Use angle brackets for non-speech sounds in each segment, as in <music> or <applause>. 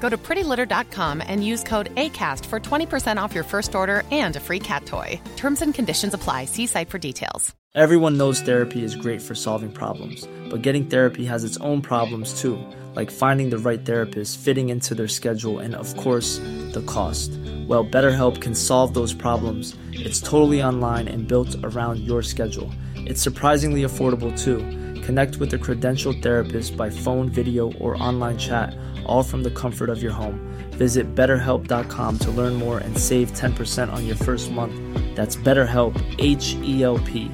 Go to prettylitter.com and use code ACAST for 20% off your first order and a free cat toy. Terms and conditions apply. See site for details. Everyone knows therapy is great for solving problems, but getting therapy has its own problems too, like finding the right therapist, fitting into their schedule, and of course, the cost. Well, BetterHelp can solve those problems. It's totally online and built around your schedule. It's surprisingly affordable too. Connect with a credentialed therapist by phone, video, or online chat, all from the comfort of your home. Visit betterhelp.com to learn more and save 10% on your first month. That's BetterHelp, H E L P.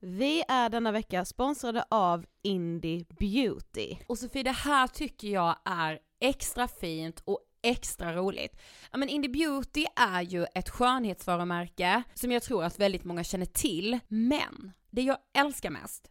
Vi är denna vecka sponsrade av Indie Beauty. Och Sofie, det här tycker jag är extra fint och extra roligt. Ja men Indie Beauty är ju ett skönhetsvarumärke som jag tror att väldigt många känner till, men det jag älskar mest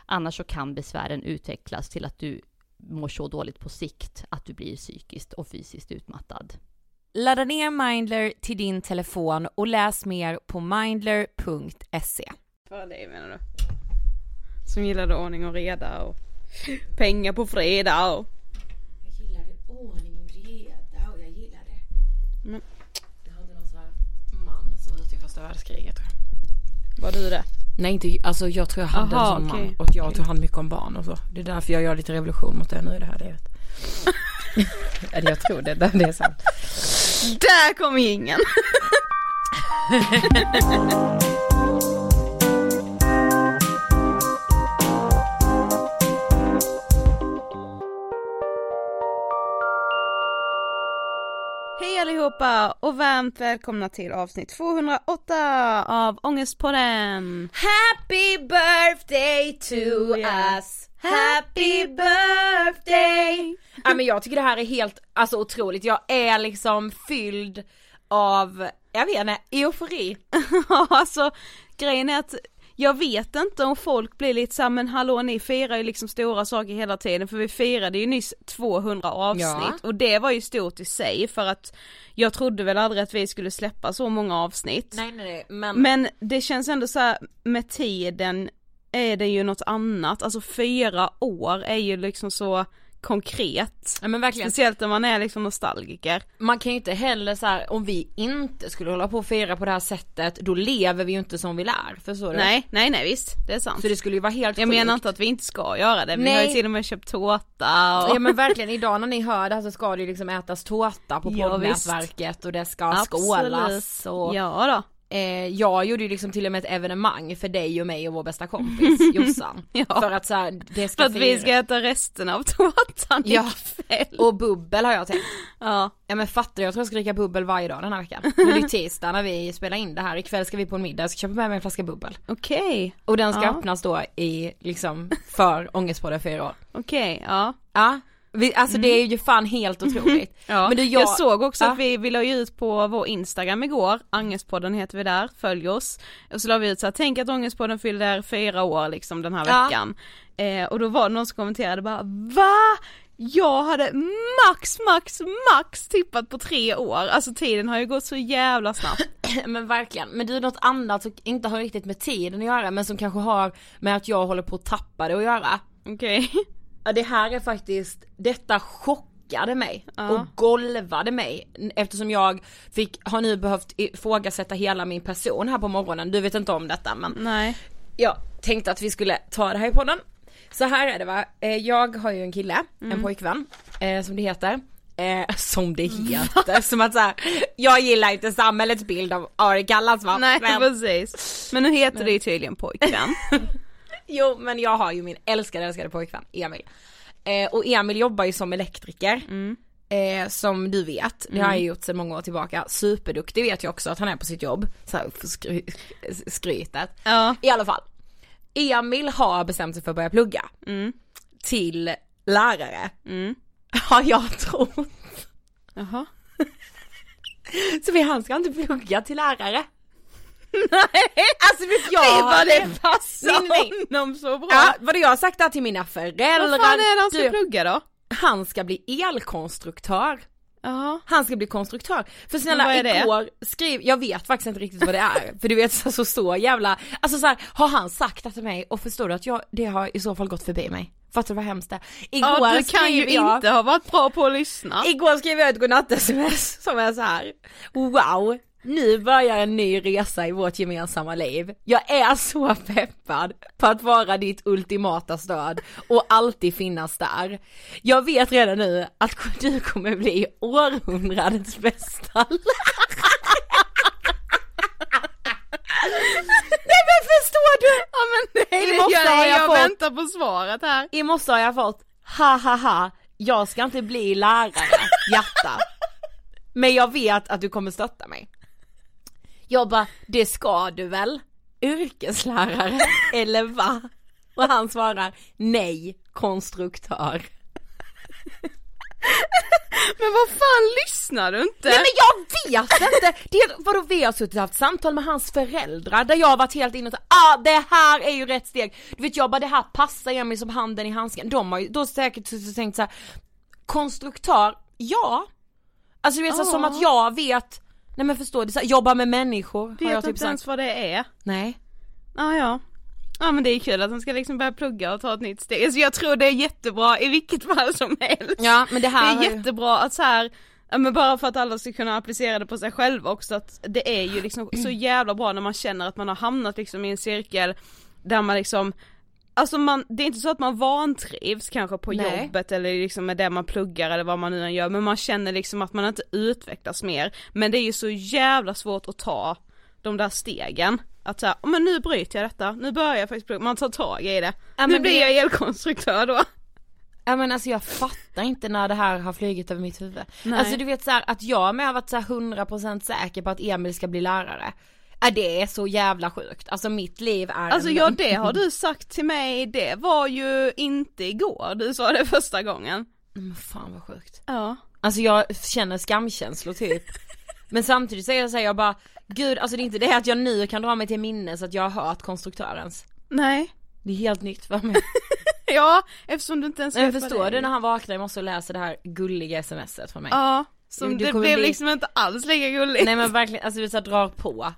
Annars så kan besvären utvecklas till att du mår så dåligt på sikt att du blir psykiskt och fysiskt utmattad. Ladda ner Mindler till din telefon och läs mer på mindler.se. För dig menar du? Som gillade ordning och reda och pengar på fredag och... Jag gillade ordning och reda och jag gillade... Men- Jag hade någon sån här man som var ute i första världskriget tror jag. Var du det? Nej inte, alltså jag tror jag hade Aha, en sån okej. man och jag tog hand mycket om barn och så. Det är därför jag gör lite revolution mot det nu i det här livet. <laughs> Eller jag tror det, det är sant. Där kom ingen! <laughs> allihopa och varmt välkomna till avsnitt 208 av Ångestpodden! Happy birthday to Yeah. us! Happy birthday! Ja men jag tycker det här är helt, alltså otroligt. Jag är liksom fylld av, jag vet inte, eufori. <laughs> <laughs> Alltså grejen är att jag vet inte om folk blir lite såhär, men hallå ni firar ju liksom stora saker hela tiden för vi firade ju nyss 200 avsnitt Ja. och det var ju stort i sig för att jag trodde väl aldrig att vi skulle släppa så många avsnitt. Nej nej nej, men, Men det känns ändå så här med tiden är det ju något annat, alltså fyra år är ju liksom så konkret. ja, men verkligen. Speciellt när man är liksom nostalgiker. Man kan ju inte heller så här, om vi inte skulle hålla på och fira på det här sättet, då lever vi ju inte som vi lär, förstår du? Nej, nej, nej visst, det är sant. Så det skulle ju vara helt Jag sjukt. menar inte att vi inte ska göra det, vi har ju till och med köpt tårta och... Ja men verkligen, idag när ni hör det här så ska det ju liksom ätas tårta på Ja, poddnätverket och det ska Absolut. skålas och Ja då. Eh, jag gjorde ju liksom till och med ett evenemang för dig och mig och vår bästa kompis <laughs> Jossan. Ja. För att så här, det ska För att vi fira- ska äta resten av tårtan Ja. ikväll. Och bubbel har jag tänkt. Ja. Ja men fattar du, jag tror jag ska dricka bubbel varje dag den här veckan. <laughs> Är det tisdag när vi spelar in det här, ikväll ska vi på en middag, jag ska köpa med mig en flaska bubbel. Okej, Och den ska Ja. öppnas då i, liksom, för Ångestpodden fyra år. okej, ja. Ja, vi, alltså det är ju fan helt <laughs> otroligt. Ja, Men du, jag... jag, såg också Ja. att vi, vi la ju ut på vår Instagram igår, Angestpodden heter vi där, följ oss. Och så la vi ut så här, tänk att Ångestpodden fyller fyra år liksom den här Ja. veckan. Eh, och då var det någon som kommenterade bara, VA? Jag hade max, max, max tippat på tre år, alltså tiden har ju gått så jävla snabbt. <clears throat> Men verkligen, men du något annat som inte har riktigt med tiden att göra men som kanske har med att jag håller på att tappa det att göra. Okej. <laughs> Ja det här är faktiskt, detta chockade mig Ja. och golvade mig eftersom jag fick, har nu behövt ifrågasätta hela min person här på morgonen, du vet inte om detta men Nej. jag tänkte att vi skulle ta det här i podden. Så här är det va, Eh, jag har ju en kille, Mm. en pojkvän, eh, som det heter. Eh, <laughs> som det heter, som att såhär, jag gillar inte samhällets bild av vad det kallas va. Nej Men- precis. Men nu heter det ju tydligen pojkvän. <laughs> Jo men jag har ju min älskade älskade pojkvän Emil. Eh, och Emil jobbar ju som elektriker. Eh, som du vet, det har jag gjort sedan många år tillbaka. Superduktig vet jag också att han är på sitt jobb. Så här skry skrytet. Ja. I alla fall. Emil har bestämt sig för att börja plugga. Till lärare. <laughs> Har jag trott. Jaha. <laughs> Så vi, han ska inte plugga till lärare. Nej! Alltså vet jag. Nej vad det passar Nej, nej, nej. honom så bra! Ja, vad jag har sagt det här till mina föräldrar. Vad fan är det han ska Du- plugga då? han ska bli elkonstruktör. Ja. Han ska bli konstruktör. För snälla igår, skriv, jag vet faktiskt inte riktigt vad det är. för du vet så, så, så jävla, alltså så här, har han sagt det till mig och förstår du att jag, det har i så fall gått förbi mig. Fattar du vad hemskt det? Igår Ja, du kan ju jag, inte ha varit bra på att lyssna. Igår skrev jag ett godnatt-sms som är så här. wow, nu börjar en ny resa i vårt gemensamma liv. Jag är så peppad på att vara ditt ultimata stöd och alltid finnas där. Jag vet redan nu att du kommer bli århundradets bästa lärare. <laughs> Nej men förstår du? Ja men nej, I morse gör har jag, jag jag fått- väntar på svaret här. I morse har jag fått, ha ha ha, jag ska inte bli lärare, hjärta. Men jag vet att du kommer stötta mig. Jag bara, det ska du väl? yrkeslärare <laughs> eller va? Och han svarar nej, konstruktör. Men vad fan lyssnar du inte? Nej men jag vet inte! Det är, vadå vi har suttit och haft samtal med hans föräldrar där jag har varit helt inne och sagt ah det här är ju rätt steg. Du vet jag bara det här passar Emil som handen i handsken. De har ju då säkert suttit och tänkt så här, konstruktör, ja. Alltså du vet Ja. som att jag vet, nej men förstår du, så jobba med människor har Vet jag inte typ ens sagt. vad det är. Nej. Ja, ja. Ja men det är kul att han ska liksom börja plugga och ta ett nytt steg. Alltså jag tror det är jättebra i vilket fall som helst. Ja men det Det här är jättebra att så här, ja, men bara för att alla ska kunna applicera det på sig själva också att det är ju liksom så jävla bra när man känner att man har hamnat liksom i en cirkel där man liksom Alltså man, det är inte så att man vantrivs kanske på Nej. jobbet eller liksom med det man pluggar eller vad man nu än gör men man känner liksom att man inte utvecklas mer. Men det är ju så jävla svårt att ta de där stegen. Att säga, men nu bryter jag detta, nu börjar jag faktiskt plugga, man tar tag i det. Ja, nu blir det- jag elkonstruktör då. Ja men alltså jag fattar inte när det här har flugit över mitt huvud. Nej. Alltså du vet så här, att jag med har varit så här 100% säker på att Emil ska bli lärare. Ja det är så jävla sjukt, alltså mitt liv är Alltså ja det har du <laughs> sagt till mig, det var ju inte igår du sa det första gången. Men fan vad sjukt. Ja. Alltså jag känner skamkänslor typ. Men samtidigt säger jag så här, jag bara, gud alltså det är inte det att jag nu kan dra mig till minnes att jag har hört konstruktörens. Nej. Det är helt nytt för mig. <laughs> Ja, eftersom du inte ens Men vet vad förstår det det är. när han vaknar i morse och läser det här gulliga smset från mig. Ja, som det blev bli- liksom inte alls lika gulligt. Nej men verkligen, alltså du vet så här, drar på.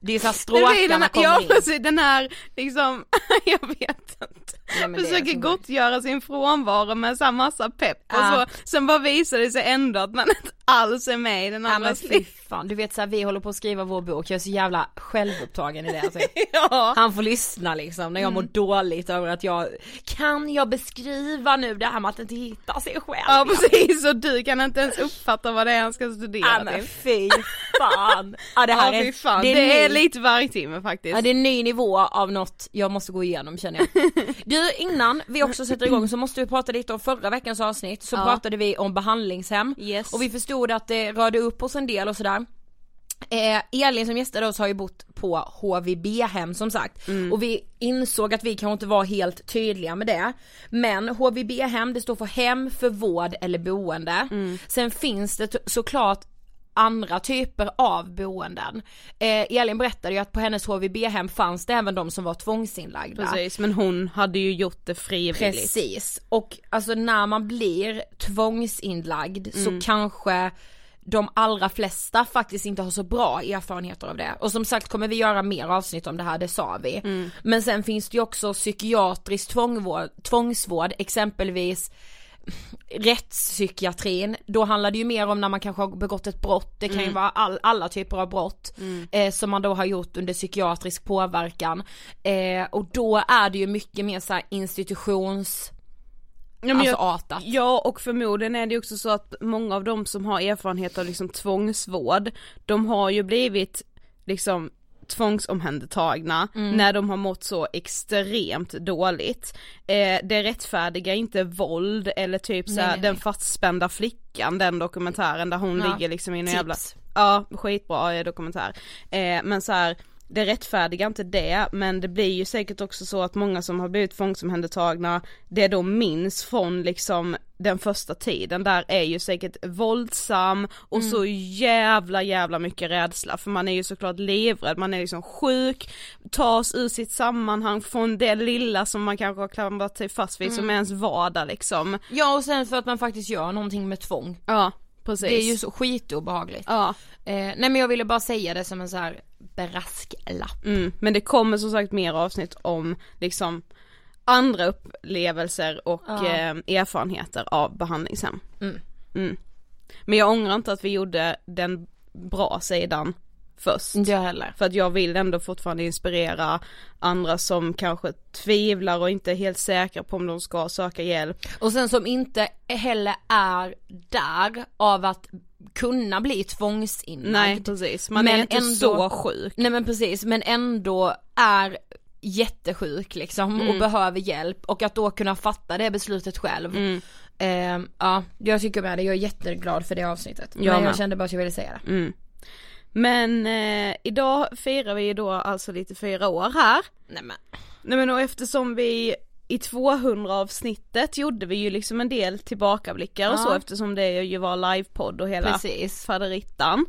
Det är såhär Det <laughs> stråkarna kommer ja in. precis, den här liksom, <laughs> jag vet inte. Nej, men är Försöker så sjukt. gottgöra sin frånvaro med så massa pepp och Ja. så, sen bara visar det sig ändå att man <laughs> inte alls är med i den Ja andra men fy fan, du vet såhär vi håller på att skriva vår bok, jag är så jävla självupptagen i det alltså. <laughs> Ja. Han får lyssna liksom när jag mår dåligt över att jag, kan jag beskriva nu det här med att inte hitta sig själv? Ja precis, och du kan inte ens uppfatta vad det är han ska studera Ja men till. fy fan. Ja det här ja, är, fan. det Det är, är, ny, lite vargtimme faktiskt. ja, det är en ny nivå av något jag måste gå igenom känner jag. <laughs> Du innan vi också sätter igång så måste vi prata lite om förra veckans avsnitt så Ja. pratade vi om behandlingshem Yes. och vi förstod att det rörde upp oss en del och sådär. Eh, Elin som gästade oss har ju bott på HVB-hem som sagt och vi insåg att vi kanske inte var helt tydliga med det. Men HVB-hem det står för hem för vård eller boende. Sen finns det såklart andra typer av boenden. Eh, Elin berättade ju att på hennes HVB-hem fanns det även de som var tvångsinlagda. Precis, men hon hade ju gjort det frivilligt. Precis, och alltså när man blir tvångsinlagd Mm. så kanske de allra flesta faktiskt inte har så bra erfarenheter av det. Och som sagt kommer vi göra mer avsnitt om det här, det sa vi. Mm. Men sen finns det ju också psykiatrisk tvångvård, tvångsvård, exempelvis rättspsykiatrin, då handlar det ju mer om när man kanske har begått ett brott, det kan ju vara all, alla typer av brott eh, som man då har gjort under psykiatrisk påverkan. Eh, och då är det ju mycket mer så här institutions Ja, alltså jag- artat. Ja och förmodligen är det också så att många av de som har erfarenhet av liksom tvångsvård, de har ju blivit liksom tvångsomhändertagna Mm. när de har mått så extremt dåligt. Eh, det rättfärdigar inte våld eller typ såhär nej, den nej. fastspända flickan, den dokumentären där hon Ja. ligger liksom i en jävla Ja, skitbra dokumentär. Eh, men så här, det rättfärdigar inte det, men det blir ju säkert också så att många som har blivit tvångsomhändertagna, det de minns från liksom den första tiden där är ju säkert våldsam och Mm. så jävla jävla mycket rädsla för man är ju såklart livrädd, man är liksom sjuk, tas ur sitt sammanhang från det lilla som man kanske har klamrat sig fast vid Mm. som ens vardag liksom. Ja och sen för att man faktiskt gör någonting med tvång. Ja, precis. Det är ju så skitobehagligt. Ja. Eh, nej men jag ville bara säga det som en så här brasklapp. Mm, men det kommer som sagt mer avsnitt om liksom andra upplevelser och Ja. eh, erfarenheter av behandlingshem. Mm. Mm. Men jag ångrar inte att vi gjorde den bra sidan först. Inte jag heller. För att jag vill ändå fortfarande inspirera andra som kanske tvivlar och inte är helt säkra på om de ska söka hjälp. Och sen som inte heller är där av att kunna bli tvångsinlagd. Nej precis, man Men är inte ändå- så sjuk. Nej men precis, men ändå är jättesjuk liksom Mm. och behöver hjälp och att då kunna fatta det beslutet själv. Mm. Eh, ja, jag tycker med det, jag är jätteglad för det avsnittet. Jag men jag med. kände bara att jag ville säga det. Mm. Men eh, idag firar vi då alltså lite fyra år här. Nej men. Nej men och eftersom vi i 200 avsnittet gjorde vi ju liksom en del tillbakablickar och Ja. så eftersom det ju var livepodd och hela Precis. faderittan.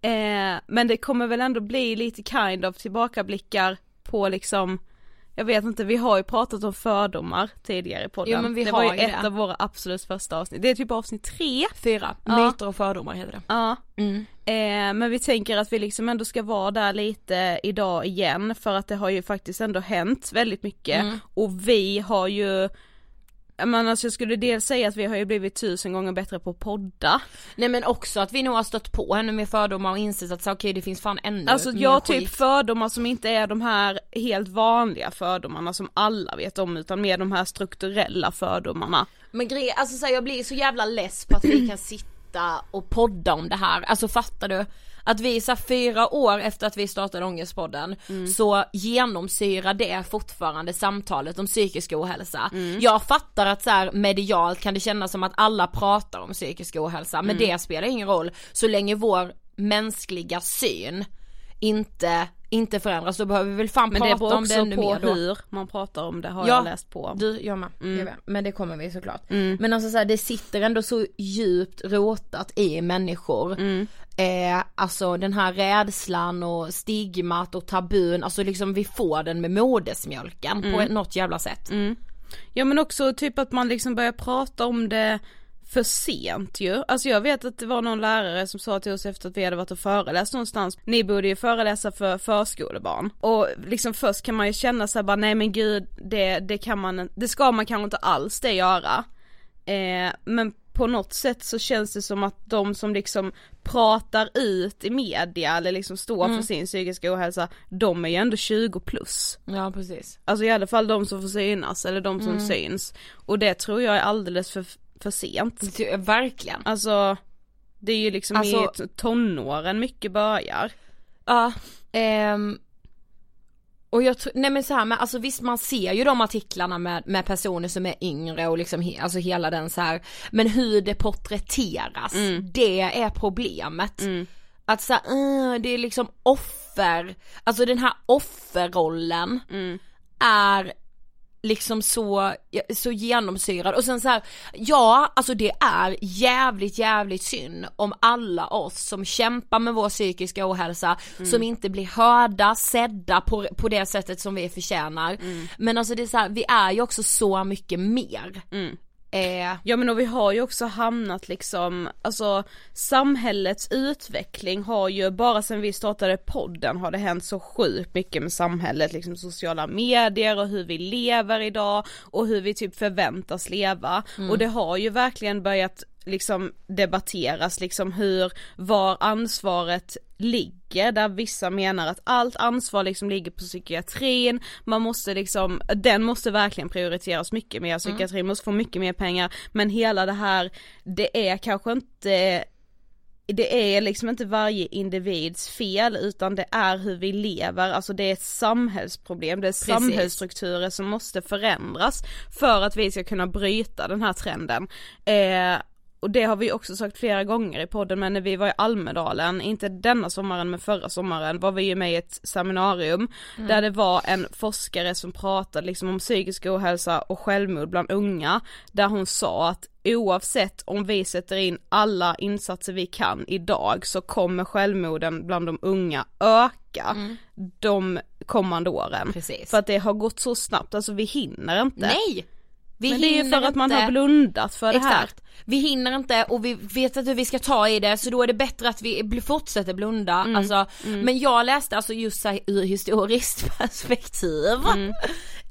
Eh, men det kommer väl ändå bli lite kind of tillbakablickar på liksom jag vet inte, vi har ju pratat om fördomar tidigare i podden. Jo, men vi det har var ju ett det. av våra absolut första avsnitt. Det är typ avsnitt tre. Fyra. Ja. Myter och fördomar heter det. Ja. Mm. Eh, men vi tänker att vi liksom ändå ska vara där lite idag igen för att det har ju faktiskt ändå hänt väldigt mycket Mm. och vi har ju men alltså jag skulle dels säga att vi har ju blivit tusen gånger bättre på att podda. Nej men också att vi nog har stött på ännu mer fördomar och insett att så, okej det finns fan ännu Alltså mer jag har typ fördomar som inte är de här helt vanliga fördomarna som alla vet om utan mer de här strukturella fördomarna. Men grejen, alltså så här, jag blir så jävla less på att vi kan <clears throat> sitta och podda om det här, alltså fattar du? Att vi så fyra år efter att vi startade Ångestpodden så genomsyrar det fortfarande samtalet om psykisk ohälsa. Jag fattar att så här, medialt kan det kännas som att alla pratar om psykisk ohälsa men det spelar ingen roll så länge vår mänskliga syn inte, inte förändras då behöver vi väl fan Men det prata beror om det också ännu på mer då. hur man pratar om det har Ja. jag läst på. Du, jag med. Mm. Jag med. Men det kommer vi såklart. Men alltså så här, det sitter ändå så djupt rotat i människor. Mm. Eh, alltså den här rädslan och stigmat och tabun, alltså liksom vi får den med modersmjölken på Mm. något jävla sätt. Ja men också typ att man liksom börjar prata om det för sent ju. Alltså jag vet att det var någon lärare som sa till oss efter att vi hade varit och föreläst någonstans, ni borde ju föreläsa för förskolebarn. Och liksom först kan man ju känna sig bara nej men gud det, det kan man det ska man kanske inte alls det göra. Eh, men på något sätt så känns det som att de som liksom pratar ut i media eller liksom står för sin psykiska ohälsa, de är ju ändå 20 plus. Ja precis. Alltså i alla fall de som får synas eller de som syns. Och det tror jag är alldeles för, för sent. Det- Verkligen. Alltså det är ju liksom Alltså- i tonåren mycket börjar. Ja, ehm, och jag tror, nej men så här, men alltså visst man ser ju de artiklarna med, med personer som är yngre och liksom he, alltså hela den så här, men hur det porträtteras, det är problemet. Att så här, "Uh, det är liksom offer, alltså den här offerrollen är liksom så, så genomsyrad och sen så här, ja alltså det är jävligt jävligt synd om alla oss som kämpar med vår psykiska ohälsa som inte blir hörda, sedda på, på det sättet som vi förtjänar. Men alltså det är så här, vi är ju också så mycket mer. Eh, Ja men och vi har ju också hamnat liksom, alltså samhällets utveckling har ju, bara sen vi startade podden har det hänt så sjukt mycket med samhället, liksom sociala medier och hur vi lever idag och hur vi typ förväntas leva. Och det har ju verkligen börjat liksom debatteras liksom hur, var ansvaret ligger där vissa menar att allt ansvar liksom ligger på psykiatrin, man måste liksom, den måste verkligen prioriteras mycket mer, psykiatrin måste få mycket mer pengar. Men hela det här, det är kanske inte det är liksom inte varje individs fel utan det är hur vi lever, alltså det är ett samhällsproblem, det är samhällsstrukturer som måste förändras för att vi ska kunna bryta den här trenden. Eh, och det har vi också sagt flera gånger i podden men när vi var i Almedalen, inte denna sommaren men förra sommaren var vi ju med i ett seminarium där det var en forskare som pratade liksom om psykisk ohälsa och självmord bland unga där hon sa att oavsett om vi sätter in alla insatser vi kan idag så kommer självmorden bland de unga öka de kommande åren. Precis. För att det har gått så snabbt, alltså vi hinner inte. nej! Vi men det är för att man inte. har blundat för det här. Exakt. Vi hinner inte och vi vet inte hur vi ska ta i det så då är det bättre att vi fortsätter blunda. Mm. Alltså, Men jag läste alltså just så här, ur historiskt <laughs> perspektiv. Mm. <laughs>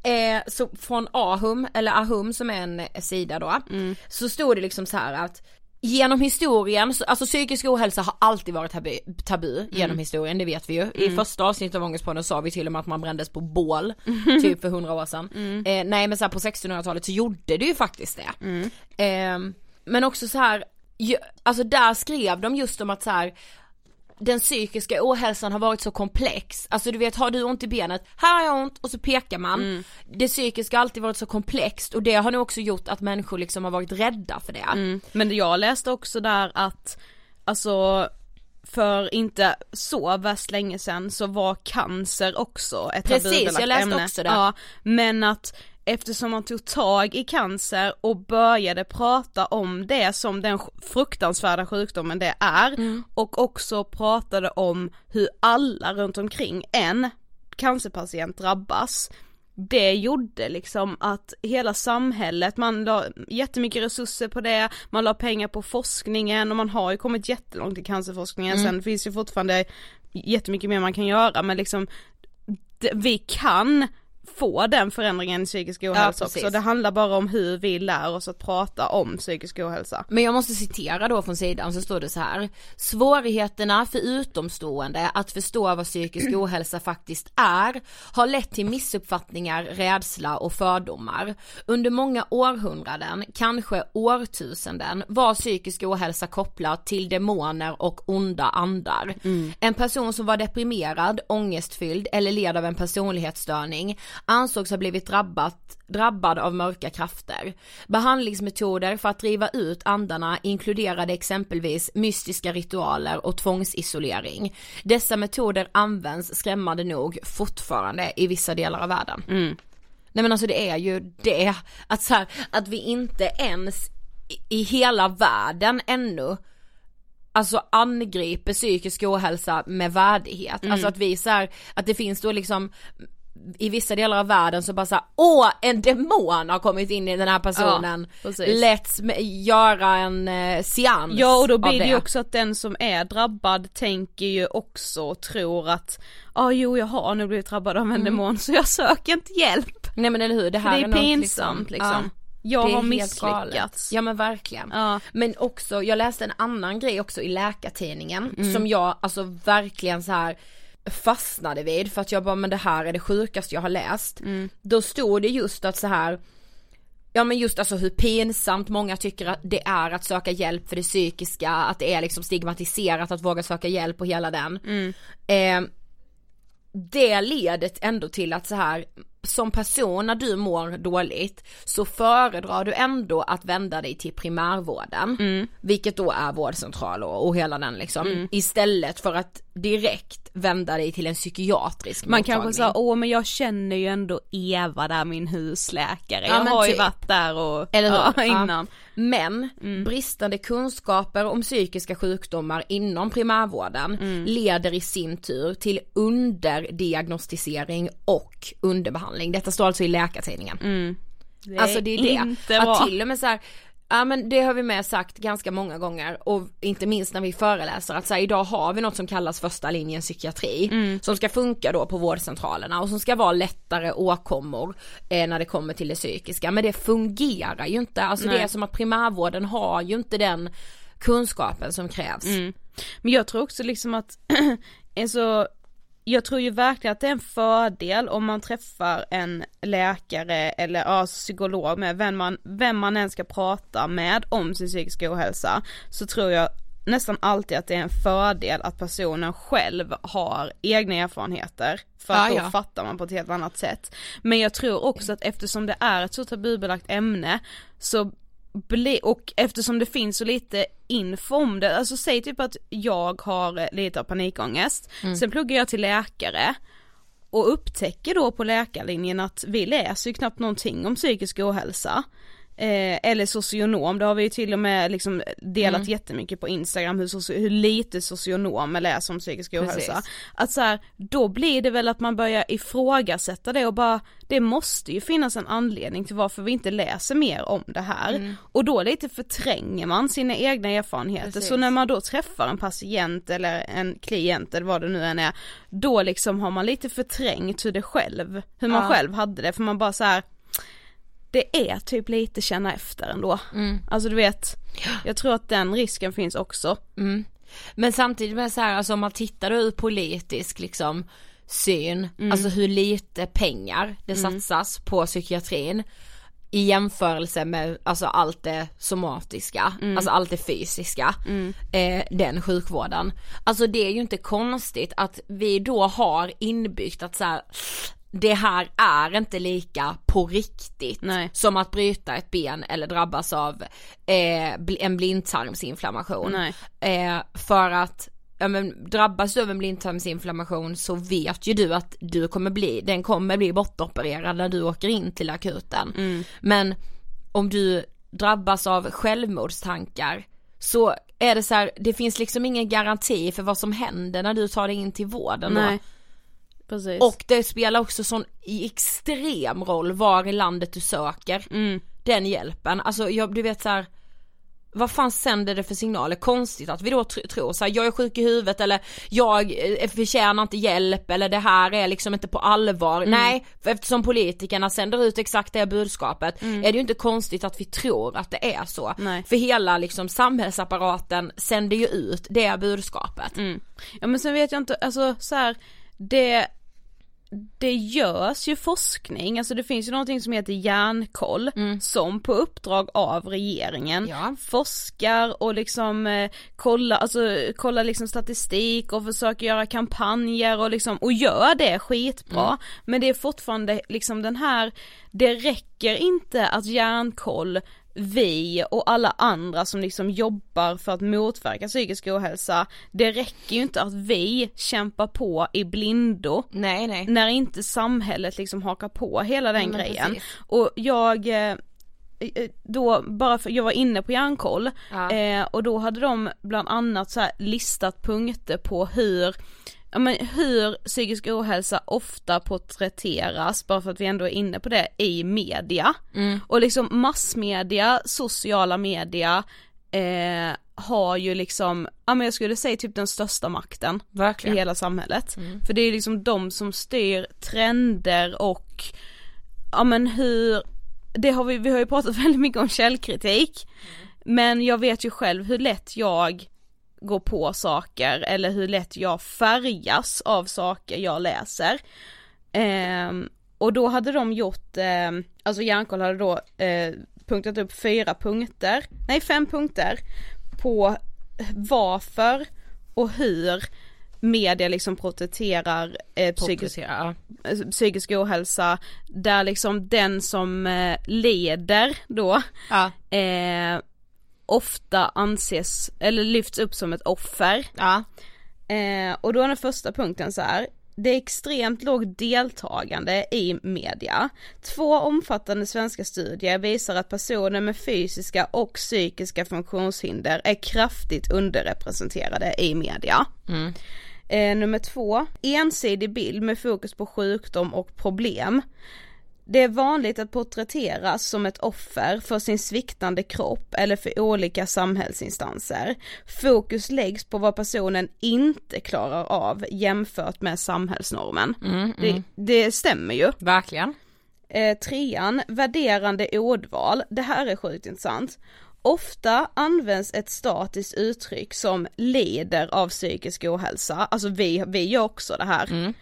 Eh, så från Ahum, eller Ahum som är en sida då, Mm. så stod det liksom så här att Genom historien, så- alltså psykisk ohälsa har alltid varit tabu, tabu Mm. genom historien, det vet vi ju. I första avsnittet av Ångestpodden sa vi till och med att man brändes på bål, Mm. typ för hundra år sedan. Eh, nej men så här, på 1600-talet så gjorde det ju faktiskt det. Mm. Eh, men också så här, ju, alltså där skrev de just om att så här den psykiska ohälsan har varit så komplex, alltså du vet har du ont i benet, här har jag ont och så pekar man. Mm. Det psykiska har alltid varit så komplext och det har nog också gjort att människor liksom har varit rädda för det. Men jag läste också där att, alltså för inte så värst länge sedan så var cancer också ett Precis, jag läste ämne. också det. Ja, men att eftersom man tog tag i cancer och började prata om det som den fruktansvärda sjukdomen det är Mm. och också pratade om hur alla runt omkring en cancerpatient drabbas det gjorde liksom att hela samhället, man la jättemycket resurser på det, man la pengar på forskningen och man har ju kommit jättelångt i cancerforskningen, Mm. sen finns ju fortfarande jättemycket mer man kan göra men liksom vi kan få den förändringen i psykisk ohälsa precis. också, det handlar bara om hur vi lär oss att prata om psykisk ohälsa. Men jag måste citera då från sidan så står det så här. Svårigheterna för utomstående att förstå vad psykisk <clears throat> ohälsa faktiskt är har lett till missuppfattningar, rädsla och fördomar. Under många århundraden, kanske årtusenden, var psykisk ohälsa kopplad till demoner och onda andar. En person som var deprimerad, ångestfylld eller led av en personlighetsstörning ansågs ha blivit drabbat, drabbad av mörka krafter. Behandlingsmetoder för att driva ut andarna inkluderade exempelvis mystiska ritualer och tvångsisolering. Dessa metoder används skrämmande nog fortfarande i vissa delar av världen. Nej men alltså det är ju det, att så här, att vi inte ens i, i hela världen ännu alltså angriper psykisk ohälsa med värdighet. Mm. Alltså att vi så här, att det finns då liksom i vissa delar av världen så bara såhär, åh en demon har kommit in i den här personen, Ja, let's göra en eh, seans Ja och då blir det ju också att den som är drabbad tänker ju också och tror att ja ah, jo jag har nu blivit drabbad av en demon så jag söker inte hjälp. Nej men eller hur, det För här det är något pinsamt liksom. Jag det är har misslyckats. Ja men verkligen. Ja. Men också, jag läste en annan grej också i Läkartidningen Mm. som jag alltså verkligen så här fastnade vid för att jag bara men det här är det sjukaste jag har läst. Mm. Då stod det just att så här Ja men just alltså hur pinsamt många tycker att det är att söka hjälp för det psykiska, att det är liksom stigmatiserat att våga söka hjälp och hela den. Mm. Eh, det leder ändå till att så här som person när du mår dåligt så föredrar du ändå att vända dig till primärvården, Mm. vilket då är vårdcentral och, och hela den liksom, istället för att direkt vända dig till en psykiatrisk Man mottagning. kanske sa, åh men jag känner ju ändå Eva där min husläkare, Ja, jag men har ju typ. varit där och, Eller hur? ja, Ja. Men bristande kunskaper om psykiska sjukdomar inom primärvården leder i sin tur till underdiagnostisering och underbehandling. Detta står alltså i Läkartidningen. Det alltså det är det. inte bra. Att till och med så här, Ja men det har vi med sagt ganska många gånger och inte minst när vi föreläser att så här, idag har vi något som kallas första linjen psykiatri som ska funka då på vårdcentralerna och som ska vara lättare åkommor eh, när det kommer till det psykiska men det fungerar ju inte, alltså det Nej. är som att primärvården har ju inte den kunskapen som krävs. Men jag tror också liksom att, <clears throat> alltså, jag tror ju verkligen att det är en fördel om man träffar en läkare eller ja, psykolog med vem man, vem man än ska prata med om sin psykiska ohälsa, så tror jag nästan alltid att det är en fördel att personen själv har egna erfarenheter för att Ja, då fattar man på ett helt annat sätt. Men jag tror också att eftersom det är ett så tabubelagt ämne så bli, och eftersom det finns så lite info om det, alltså säg typ att jag har eh, lite av panikångest, sen pluggar jag till läkare och upptäcker då på läkarlinjen att vi läser ju knappt någonting om psykisk ohälsa. Eh, eller socionom, det har vi ju till och med liksom delat Mm. jättemycket på Instagram hur, soci- hur lite socionomer läser om psykisk ohälsa. Precis. Att så här, då blir det väl att man börjar ifrågasätta det och bara, det måste ju finnas en anledning till varför vi inte läser mer om det här. Mm. Och då lite förtränger man sina egna erfarenheter, Precis. så när man då träffar en patient eller en klient eller vad det nu än är, då liksom har man lite förträngt hur det själv, hur man Ja. själv hade det, för man bara så här. Det är typ lite känna efter ändå. Mm. Alltså du vet, jag tror att den risken finns också. Mm. Men samtidigt med så här, alltså om man tittar ur politisk liksom syn, alltså hur lite pengar det satsas på psykiatrin i jämförelse med alltså allt det somatiska, alltså allt det fysiska, eh, den sjukvården. Alltså det är ju inte konstigt att vi då har inbyggt att så här, det här är inte lika på riktigt Nej. som att bryta ett ben eller drabbas av eh, en blindtarmsinflammation. Nej. Eh, för att ja men drabbas du av en blindtarmsinflammation så vet ju du att du kommer bli, den kommer bli bortopererad när du åker in till akuten. Mm. Men om du drabbas av självmordstankar så är det så här, det finns liksom ingen garanti för vad som händer när du tar dig in till vården då. Precis. Och det spelar också sån i extrem roll var i landet du söker Mm. den hjälpen. Alltså jag, du vet så här. Vad fan sänder det för signaler? Konstigt att vi då tr- tror så här, jag är sjuk i huvudet eller jag eh, förtjänar inte hjälp eller det här är liksom inte på allvar. Mm. Nej, eftersom politikerna sänder ut exakt det budskapet Mm. är det ju inte konstigt att vi tror att det är så. Nej. För hela liksom samhällsapparaten sänder ju ut det budskapet. Mm. Ja men sen vet jag inte, alltså så här, det det görs ju forskning, alltså det finns ju någonting som heter järnkoll som på uppdrag av regeringen Ja. forskar och liksom eh, kollar, alltså kollar liksom statistik och försöker göra kampanjer och liksom, och gör det skitbra. Men det är fortfarande liksom den här, det räcker inte att järnkoll vi och alla andra som liksom jobbar för att motverka psykisk ohälsa, det räcker ju inte att vi kämpar på i blindo Nej nej. när inte samhället liksom hakar på hela den men grejen. precis. Och jag eh, eh, då bara för, jag var inne på järnkoll Ja. eh, och då hade de bland annat så listat punkter på hur Ja men hur psykisk ohälsa ofta porträtteras, bara för att vi ändå är inne på det, i media. Mm. Och liksom massmedia, sociala media, eh, har ju liksom, ja men jag skulle säga typ den största makten Verkligen. i hela samhället. För det är liksom de som styr trender och, ja men hur, det har vi, vi har ju pratat <laughs> väldigt mycket om källkritik. Men jag vet ju själv hur lätt jag går på saker eller hur lätt jag färgas av saker jag läser. Ehm, och då hade de gjort, ehm, alltså Järnkoll hade då eh, punktat upp fyra punkter, nej fem punkter på varför och hur media liksom porträtterar eh, psykisk, eh, psykisk ohälsa där liksom den som eh, leder då Ja. eh, ofta anses, eller lyfts upp som ett offer. Ja. Eh, och då är den första punkten så här. Det är extremt lågt deltagande i media. Två omfattande svenska studier visar att personer med fysiska och psykiska funktionshinder är kraftigt underrepresenterade i media. Eh, nummer två, ensidig bild med fokus på sjukdom och problem. Det är vanligt att porträtteras som ett offer för sin sviktande kropp eller för olika samhällsinstanser. Fokus läggs på vad personen inte klarar av jämfört med samhällsnormen. Det, det stämmer ju. Verkligen. Eh, trean, värderande ordval. Det här är sjukt intressant. Ofta används ett statiskt uttryck som lider av psykisk ohälsa, alltså vi, vi gör också det här.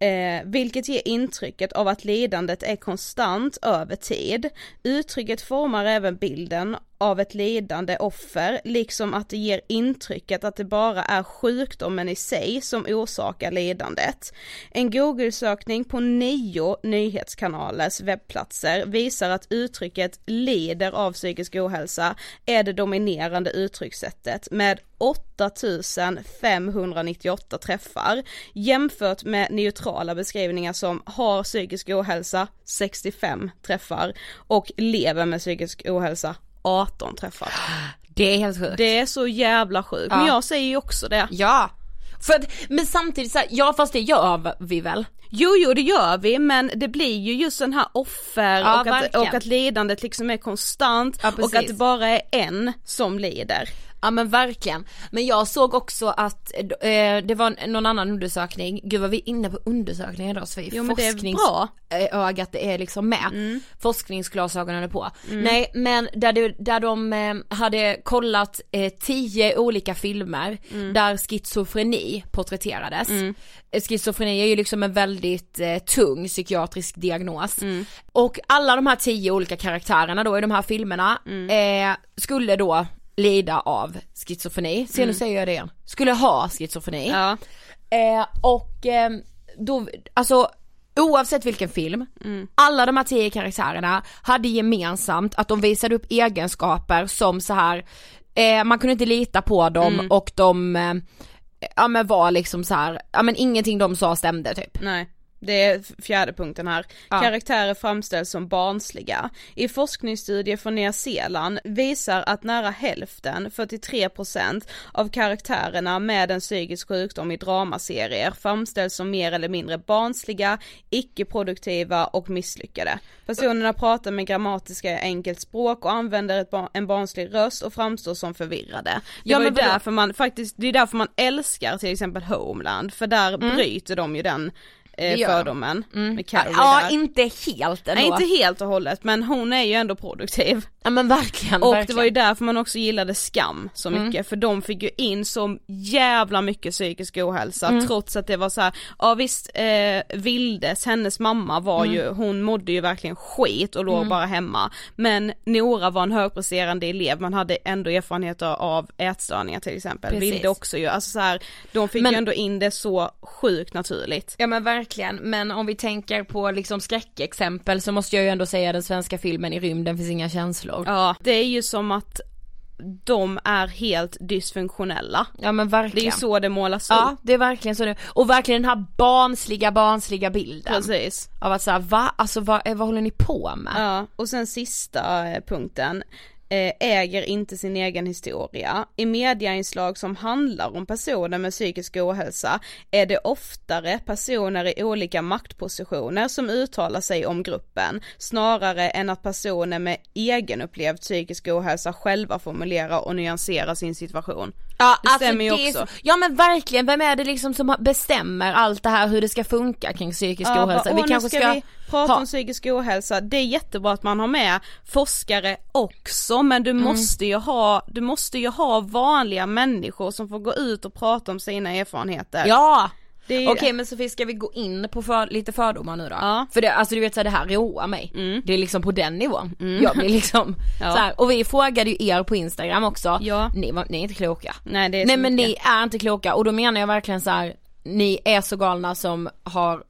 Eh, vilket ger intrycket av att lidandet är konstant över tid. Uttrycket formar även bilden av ett lidande offer, liksom att det ger intrycket att det bara är sjukdomen i sig som orsakar lidandet. En google-sökning på nio nyhetskanalers webbplatser visar att uttrycket lider av psykisk ohälsa är det dominerande uttryckssättet med 8598 träffar jämfört med neutrala beskrivningar som har psykisk ohälsa 65 träffar och lever med psykisk ohälsa 18 träffar. Det är helt sjukt. Det är så jävla sjukt, men Ja. jag säger ju också det. Ja. För att, men samtidigt så här, ja fast det gör vi väl? Jo, jo det gör vi men det blir ju just den här offer Ja, och, att, verkligen. och att lidandet liksom är konstant Ja, och att det bara är en som lider. Ja men verkligen. Men jag såg också att eh, det var någon annan undersökning, gud vad vi är inne på undersökningar idag Sofie. Jo, men det är bra. Mm. ögat är liksom med. Forskningsglasögonen är på. Nej men där, det, där de eh, hade kollat eh, tio olika filmer Mm. där schizofreni porträtterades. Eh, Schizofreni är ju liksom en väldigt eh, tung psykiatrisk diagnos. Mm. Och alla de här tio olika karaktärerna då i de här filmerna Mm. eh, skulle då lida av schizofreni. Se nu säger jag det igen. Skulle ha schizofreni. Ja. Eh, och eh, då, alltså oavsett vilken film, alla de här tio karaktärerna hade gemensamt att de visade upp egenskaper som så här eh, man kunde inte lita på dem och de eh, ja men var liksom så här, ja men ingenting de sa stämde typ. Nej. Det är fjärde punkten här. Ja. Karaktärer framställs som barnsliga. I forskningsstudier från Nya Zeeland visar att nära hälften, 43% av karaktärerna med en psykisk sjukdom i dramaserier framställs som mer eller mindre barnsliga, icke-produktiva och misslyckade. Personerna pratar med grammatiska enkelt språk och använder bar- en barnslig röst och framstår som förvirrade. Det Ja, men därför man faktiskt, det är därför man älskar till exempel Homeland, för där Mm. bryter de ju den eh, fördomen med Carrie Ja där. inte helt ändå. Nej inte helt och hållet men hon är ju ändå produktiv. Ja men verkligen, Och verkligen. det var ju därför man också gillade Skam så Mm. mycket för de fick ju in så jävla mycket psykisk ohälsa Mm. trots att det var så här, ja visst eh, Vildes, hennes mamma var Mm. ju, hon mådde ju verkligen skit och låg Mm. bara hemma. Men Nora var en högpresterande elev, man hade ändå erfarenheter av ätstörningar till exempel. Precis. Vilde också ju, alltså så här, de fick Men- ju ändå in det så sjukt naturligt. Ja men verkligen, men om vi tänker på liksom skräckexempel så måste jag ju ändå säga den svenska filmen I rymden finns inga känslor. Ja, det är ju som att de är helt dysfunktionella. Ja men verkligen. Det är ju så det målas Ja upp. det är verkligen så nu. Och verkligen den här barnsliga, barnsliga bilden. Precis. Av att såhär, va? Alltså vad, vad håller ni på med? Ja, och sen sista eh, punkten. Eh, Äger inte sin egen historia. I mediainslag som handlar om personer med psykisk ohälsa är det oftare personer i olika maktpositioner som uttalar sig om gruppen snarare än att personer med egenupplevd psykisk ohälsa själva formulerar och nyanserar sin situation. Ja, Det stämmer ju också. Så, ja men verkligen, vem är det liksom som bestämmer allt det här hur det ska funka kring psykisk Ja, ohälsa? bara, Vi "Åh, nu kanske ska ska, vi prata ha, om psykisk ohälsa, det är jättebra att man har med forskare också men Mm. du måste ju ha, du måste ju ha vanliga människor som får gå ut och prata om sina erfarenheter. Ja! Okej men Sofie ska vi gå in på för, lite fördomar nu då? Ja. För det, alltså du vet så här, det här roar mig. Det är liksom på den nivån. Jag blir liksom Mm. <laughs> Ja. så här, och vi frågade ju er på instagram också. Ja. Ni, var, ni är inte kloka. Nej det är Nej men mycket. ni är inte kloka och då menar jag verkligen så här. ni är så galna som har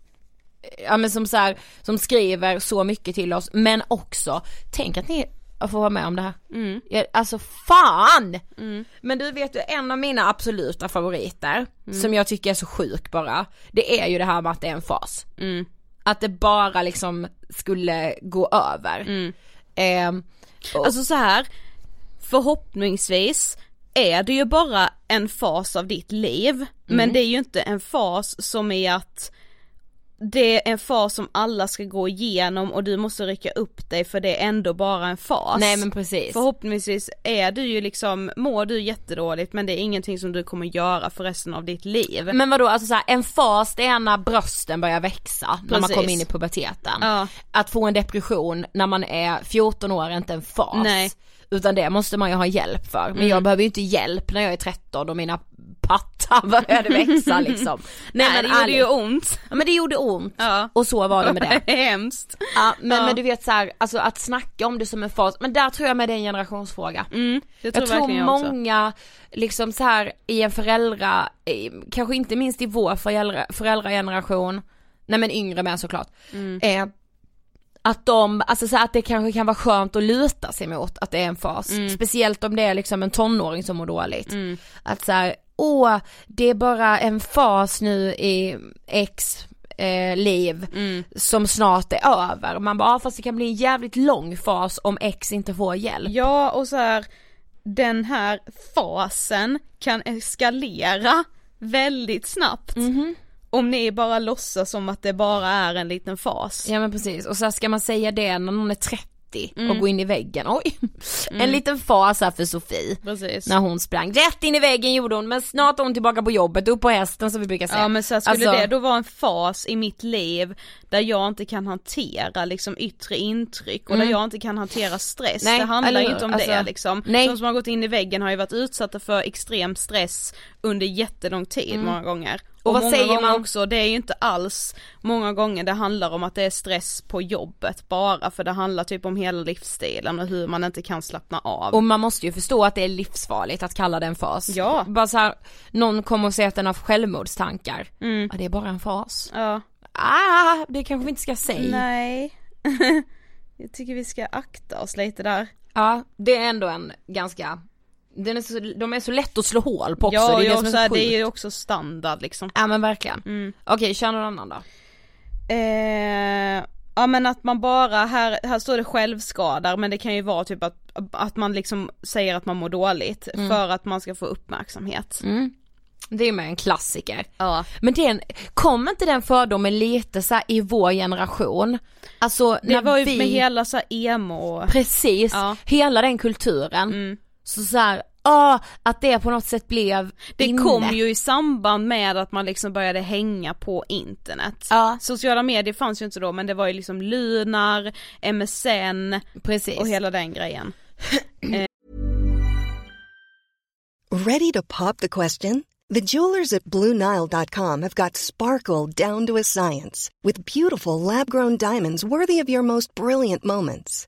Ja men som så här, som skriver så mycket till oss men också, tänk att ni får vara med om det här. Mm. Ja, Alltså fan! Men du vet ju en av mina absoluta favoriter Mm. som jag tycker är så sjuk bara, det är ju det här med att det är en fas. Mm. Att det bara liksom skulle gå över. Ehm, och- Alltså så här, förhoppningsvis är det ju bara en fas av ditt liv, Mm. men det är ju inte en fas som är att det är en fas som alla ska gå igenom och du måste rycka upp dig för det är ändå bara en fas. nej men precis. Förhoppningsvis är du ju liksom, mår du jättedåligt men det är ingenting som du kommer göra för resten av ditt liv. Men vadå, alltså så här, en fas det är när brösten börjar växa, när man Precis. kommer in i puberteten. Ja. Att få en depression när man är 14 år är inte en fas. Nej. Utan det måste man ju ha hjälp för. Men Mm. jag behöver ju inte hjälp när jag är 13 och mina pattar <laughs> började växa <laughs> liksom. Nej, men det gjorde ju ont. Ja men det gjorde ont. Ja. Och så var det med det. <laughs> Hemskt. Ja, men, Ja. men du vet så här, alltså att snacka om det som en fas, men där tror jag med det är en generationsfråga. Mm, det tror jag tror verkligen jag många, liksom så här i en föräldra, kanske inte minst i vår föräldra, föräldrageneration, nej men yngre med såklart, Mm. eh, att de, alltså så att det kanske kan vara skönt att luta sig mot att det är en fas. Mm. Speciellt om det är liksom en tonåring som mår dåligt. Att så här, åh, det är bara en fas nu i X eh, liv Mm. som snart är över. Man bara, ah, fast det kan bli en jävligt lång fas om X inte får hjälp. Ja och så här, den här fasen kan eskalera väldigt snabbt. Mhm. Om ni bara låtsas som att det bara är en liten fas. Ja men precis, och så ska man säga det när någon är 30 Mm. och gå in i väggen, oj. <laughs> En liten fas här för Sofie. Precis. När hon sprang rätt in i väggen gjorde hon, men snart är hon tillbaka på jobbet, upp på hästen som vi brukar säga. Ja men så skulle Alltså- det då vara en fas i mitt liv där jag inte kan hantera liksom yttre intryck och där jag inte kan hantera stress. Mm. Nej, det handlar ju inte om Alltså, det liksom. nej. De som har gått in i väggen har ju varit utsatta för extrem stress under jättelång tid många gånger. Och vad säger gånger man? också, det är ju inte alls många gånger det handlar om att det är stress på jobbet bara för det handlar typ om hela livsstilen och hur man inte kan slappna av. Och man måste ju förstå att det är livsfarligt att kalla det en fas. Ja. Bara så här, någon kommer och säger att den har självmordstankar. Mm. Ja det är bara en fas. Ja. Ah, det kanske vi inte ska säga. Nej. <laughs> Jag tycker vi ska akta oss lite där. Ja, det är ändå en ganska den är så, de är så lätt att slå hål på också. Ja, det är det som är så här, det är sjukt. ju också standard liksom. Ja men verkligen. Mm. Okej, kör någon annan då. Eh, ja men att man bara, här, här står det självskadar men det kan ju vara typ att, att man liksom säger att man mår dåligt Mm. för att man ska få uppmärksamhet. Mm. Det är med en klassiker. Ja. Men den, kom inte den fördomen lite så i vår generation? Alltså Det när var ju vi, med hela så emo precis, Ja. hela den kulturen. Mm. Så så här, ah, att det på något sätt blev Det inne. kom ju i samband med att man liksom började hänga på internet. Ja. Sociala medier fanns ju inte då men det var ju liksom Lunar, MSN Precis. och hela den grejen. <clears throat> Ready to pop the question? The jewelers at BlueNile.com have got sparkle down to a science with beautiful lab grown diamonds worthy of your most brilliant moments.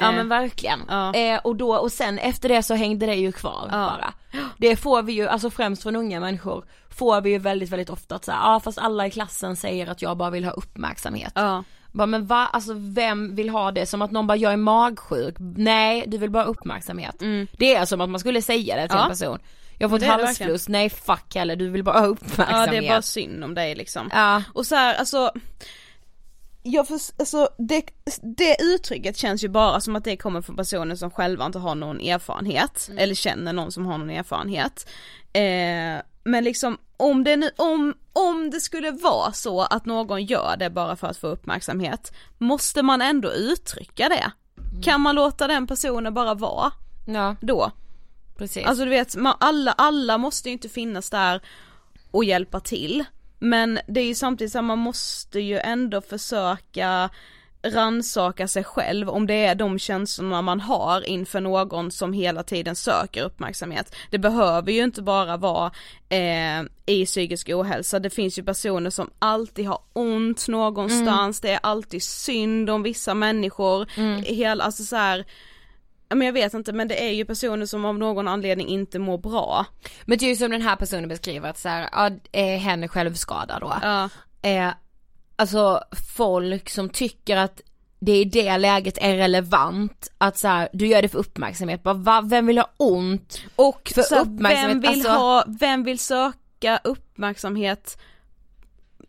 Ja men verkligen. ja. Eh, och då, och sen efter det så hängde det ju kvar bara. Det får vi ju, alltså främst från unga människor, får vi ju väldigt väldigt ofta att säga, ja fast alla i klassen säger att jag bara vill ha uppmärksamhet. Ja. Bara, men va, alltså vem vill ha det? Som att någon bara, jag är magsjuk. Nej, du vill bara ha uppmärksamhet. Det är som att man skulle säga det till Mm. Ja. en person. Jag har fått halsfluss, nej fuck heller, du vill bara ha Ja uppmärksamhet. det är bara synd om dig liksom. Ja. Och så här, alltså jag för, alltså det, det uttrycket känns ju bara som att det kommer från personer som själva inte har någon erfarenhet, eller känner någon som har någon erfarenhet. Eh, men liksom om det nu, om, om det skulle vara så att någon gör det bara för att få uppmärksamhet, måste man ändå uttrycka det? Kan man låta den personen bara vara Ja, då? precis. Alltså du vet, man, alla, alla måste ju inte finnas där och hjälpa till. Men det är ju samtidigt så att man måste ju ändå försöka ransaka sig själv om det är de känslorna man har inför någon som hela tiden söker uppmärksamhet. Det behöver ju inte bara vara eh, i psykisk ohälsa, det finns ju personer som alltid har ont någonstans, det är alltid synd om vissa människor, hela, alltså så här, men jag vet inte men det är ju personer som av någon anledning inte mår bra. Men det är ju som den här personen beskriver att så här, ja, är hen självskadad då. Ja. Eh, alltså folk som tycker att det i det läget är relevant att så här, du gör det för uppmärksamhet, bara, va, vem vill ha ont? Och För så uppmärksamhet, vem vill alltså- ha, vem vill söka uppmärksamhet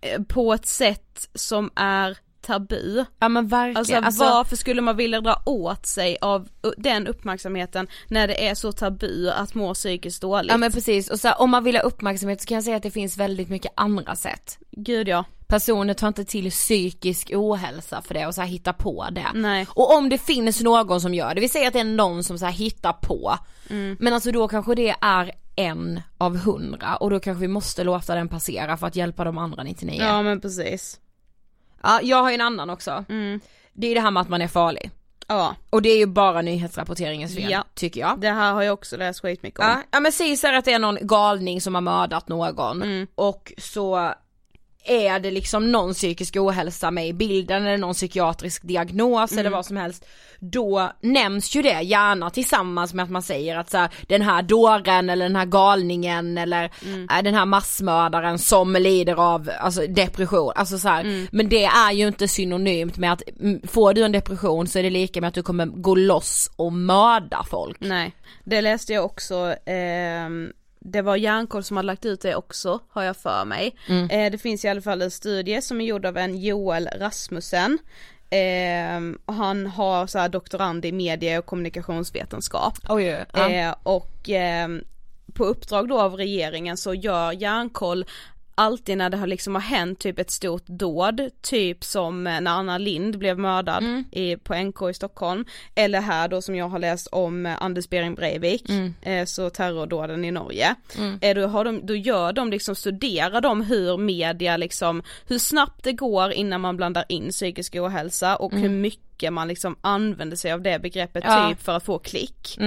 eh, på ett sätt som är tabu? Ja men verkligen. Alltså, Alltså, varför skulle man vilja dra åt sig av den uppmärksamheten när det är så tabu att må psykiskt dåligt? ja men precis, och så här, om man vill ha uppmärksamhet så kan jag säga att det finns väldigt mycket andra sätt. Gud ja. Personer tar inte till psykisk ohälsa för det och så här hittar på det. Nej. Och om det finns någon som gör det, vi säger att det är någon som så här hittar på, men alltså då kanske det är en av hundra och då kanske vi måste låta den passera för att hjälpa de andra 99. Ja men precis. Ja, jag har ju en annan också. Mm. Det är det här med att man är farlig. Ja, Och det är ju bara nyhetsrapporteringens fel, Ja. tycker jag. det här har jag också läst skitmycket om. Ja, ja men säg så att det är någon galning som har mördat någon Mm. och så är det liksom någon psykisk ohälsa med i bilden eller någon psykiatrisk diagnos eller vad som helst då nämns ju det gärna tillsammans med att man säger att så här, den här dåren eller den här galningen eller äh, den här massmördaren som lider av alltså, depression, alltså så här, men det är ju inte synonymt med att mm, får du en depression så är det lika med att du kommer gå loss och mörda folk. Nej, det läste jag också, ehm, det var Järnkoll som hade lagt ut det också, har jag för mig. Mm. Eh, det finns i alla fall en studie som är gjord av en Joel Rasmussen. Och han har så här doktorand i medie och kommunikationsvetenskap. Oj, ja. Eh, och ehm, på uppdrag då av regeringen så gör Järnkoll alltid när det har liksom har hänt typ ett stort dåd, typ som när Anna Lind blev mördad i, på NK i Stockholm, eller här då som jag har läst om eh, Anders Behring Breivik, eh, så terrordåden i Norge. Eh, då, har de, då gör de liksom, studerar de hur media liksom, hur snabbt det går innan man blandar in psykisk ohälsa och hur mycket man liksom använder sig av det begreppet Ja. typ för att få klick.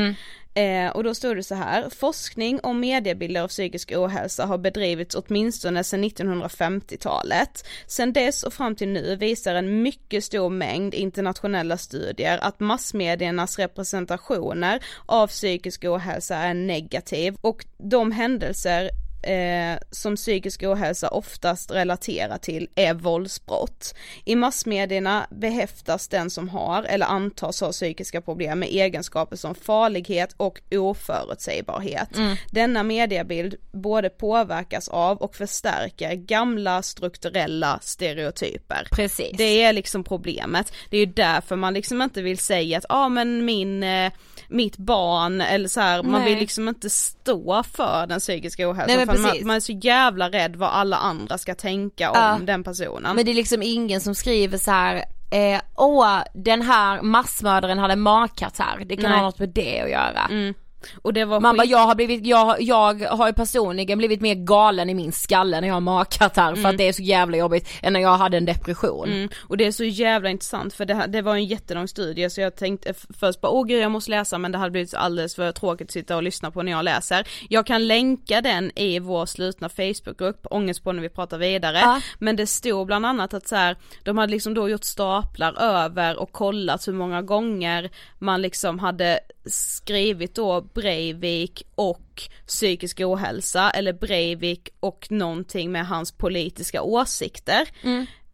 Eh, och då stod det så här, forskning om mediebilder av psykisk ohälsa har bedrivits åtminstone sedan 1950-talet. Sedan dess och fram till nu visar en mycket stor mängd internationella studier att massmediernas representationer av psykisk ohälsa är negativ och de händelser eh, som psykisk ohälsa oftast relaterar till är våldsbrott. I massmedierna behäftas den som har eller antas ha psykiska problem med egenskaper som farlighet och oförutsägbarhet. Denna mediebild både påverkas av och förstärker gamla strukturella stereotyper. Precis. Det är liksom problemet. Det är ju därför man liksom inte vill säga att ja ah, men min, eh, mitt barn eller så här, man vill liksom inte stå för den psykiska ohälsan för man, man är så jävla rädd vad alla andra ska tänka om Ja. den personen. Men det är liksom ingen som skriver så här. Eh, åh, den här massmördaren hade magkatarr, det kan Nej. ha något med det att göra. Mm. Och det var Man bara, skit- jag har blivit, jag, jag har ju personligen blivit mer galen i min skalle när jag har magkatarr för att det är så jävla jobbigt än när jag hade en depression. Mm, och det är så jävla intressant för det, här- det var en jättelång studie så jag tänkte först bara åh gud jag måste läsa men det hade blivit alldeles för tråkigt att sitta och lyssna på när jag läser. Jag kan länka den i vår slutna Facebookgrupp, ångest på när vi pratar vidare. Ja. Men det stod bland annat att så här, de hade liksom då gjort staplar över och kollat hur många gånger man liksom hade skrivit då Breivik och psykisk ohälsa eller Breivik och någonting med hans politiska åsikter.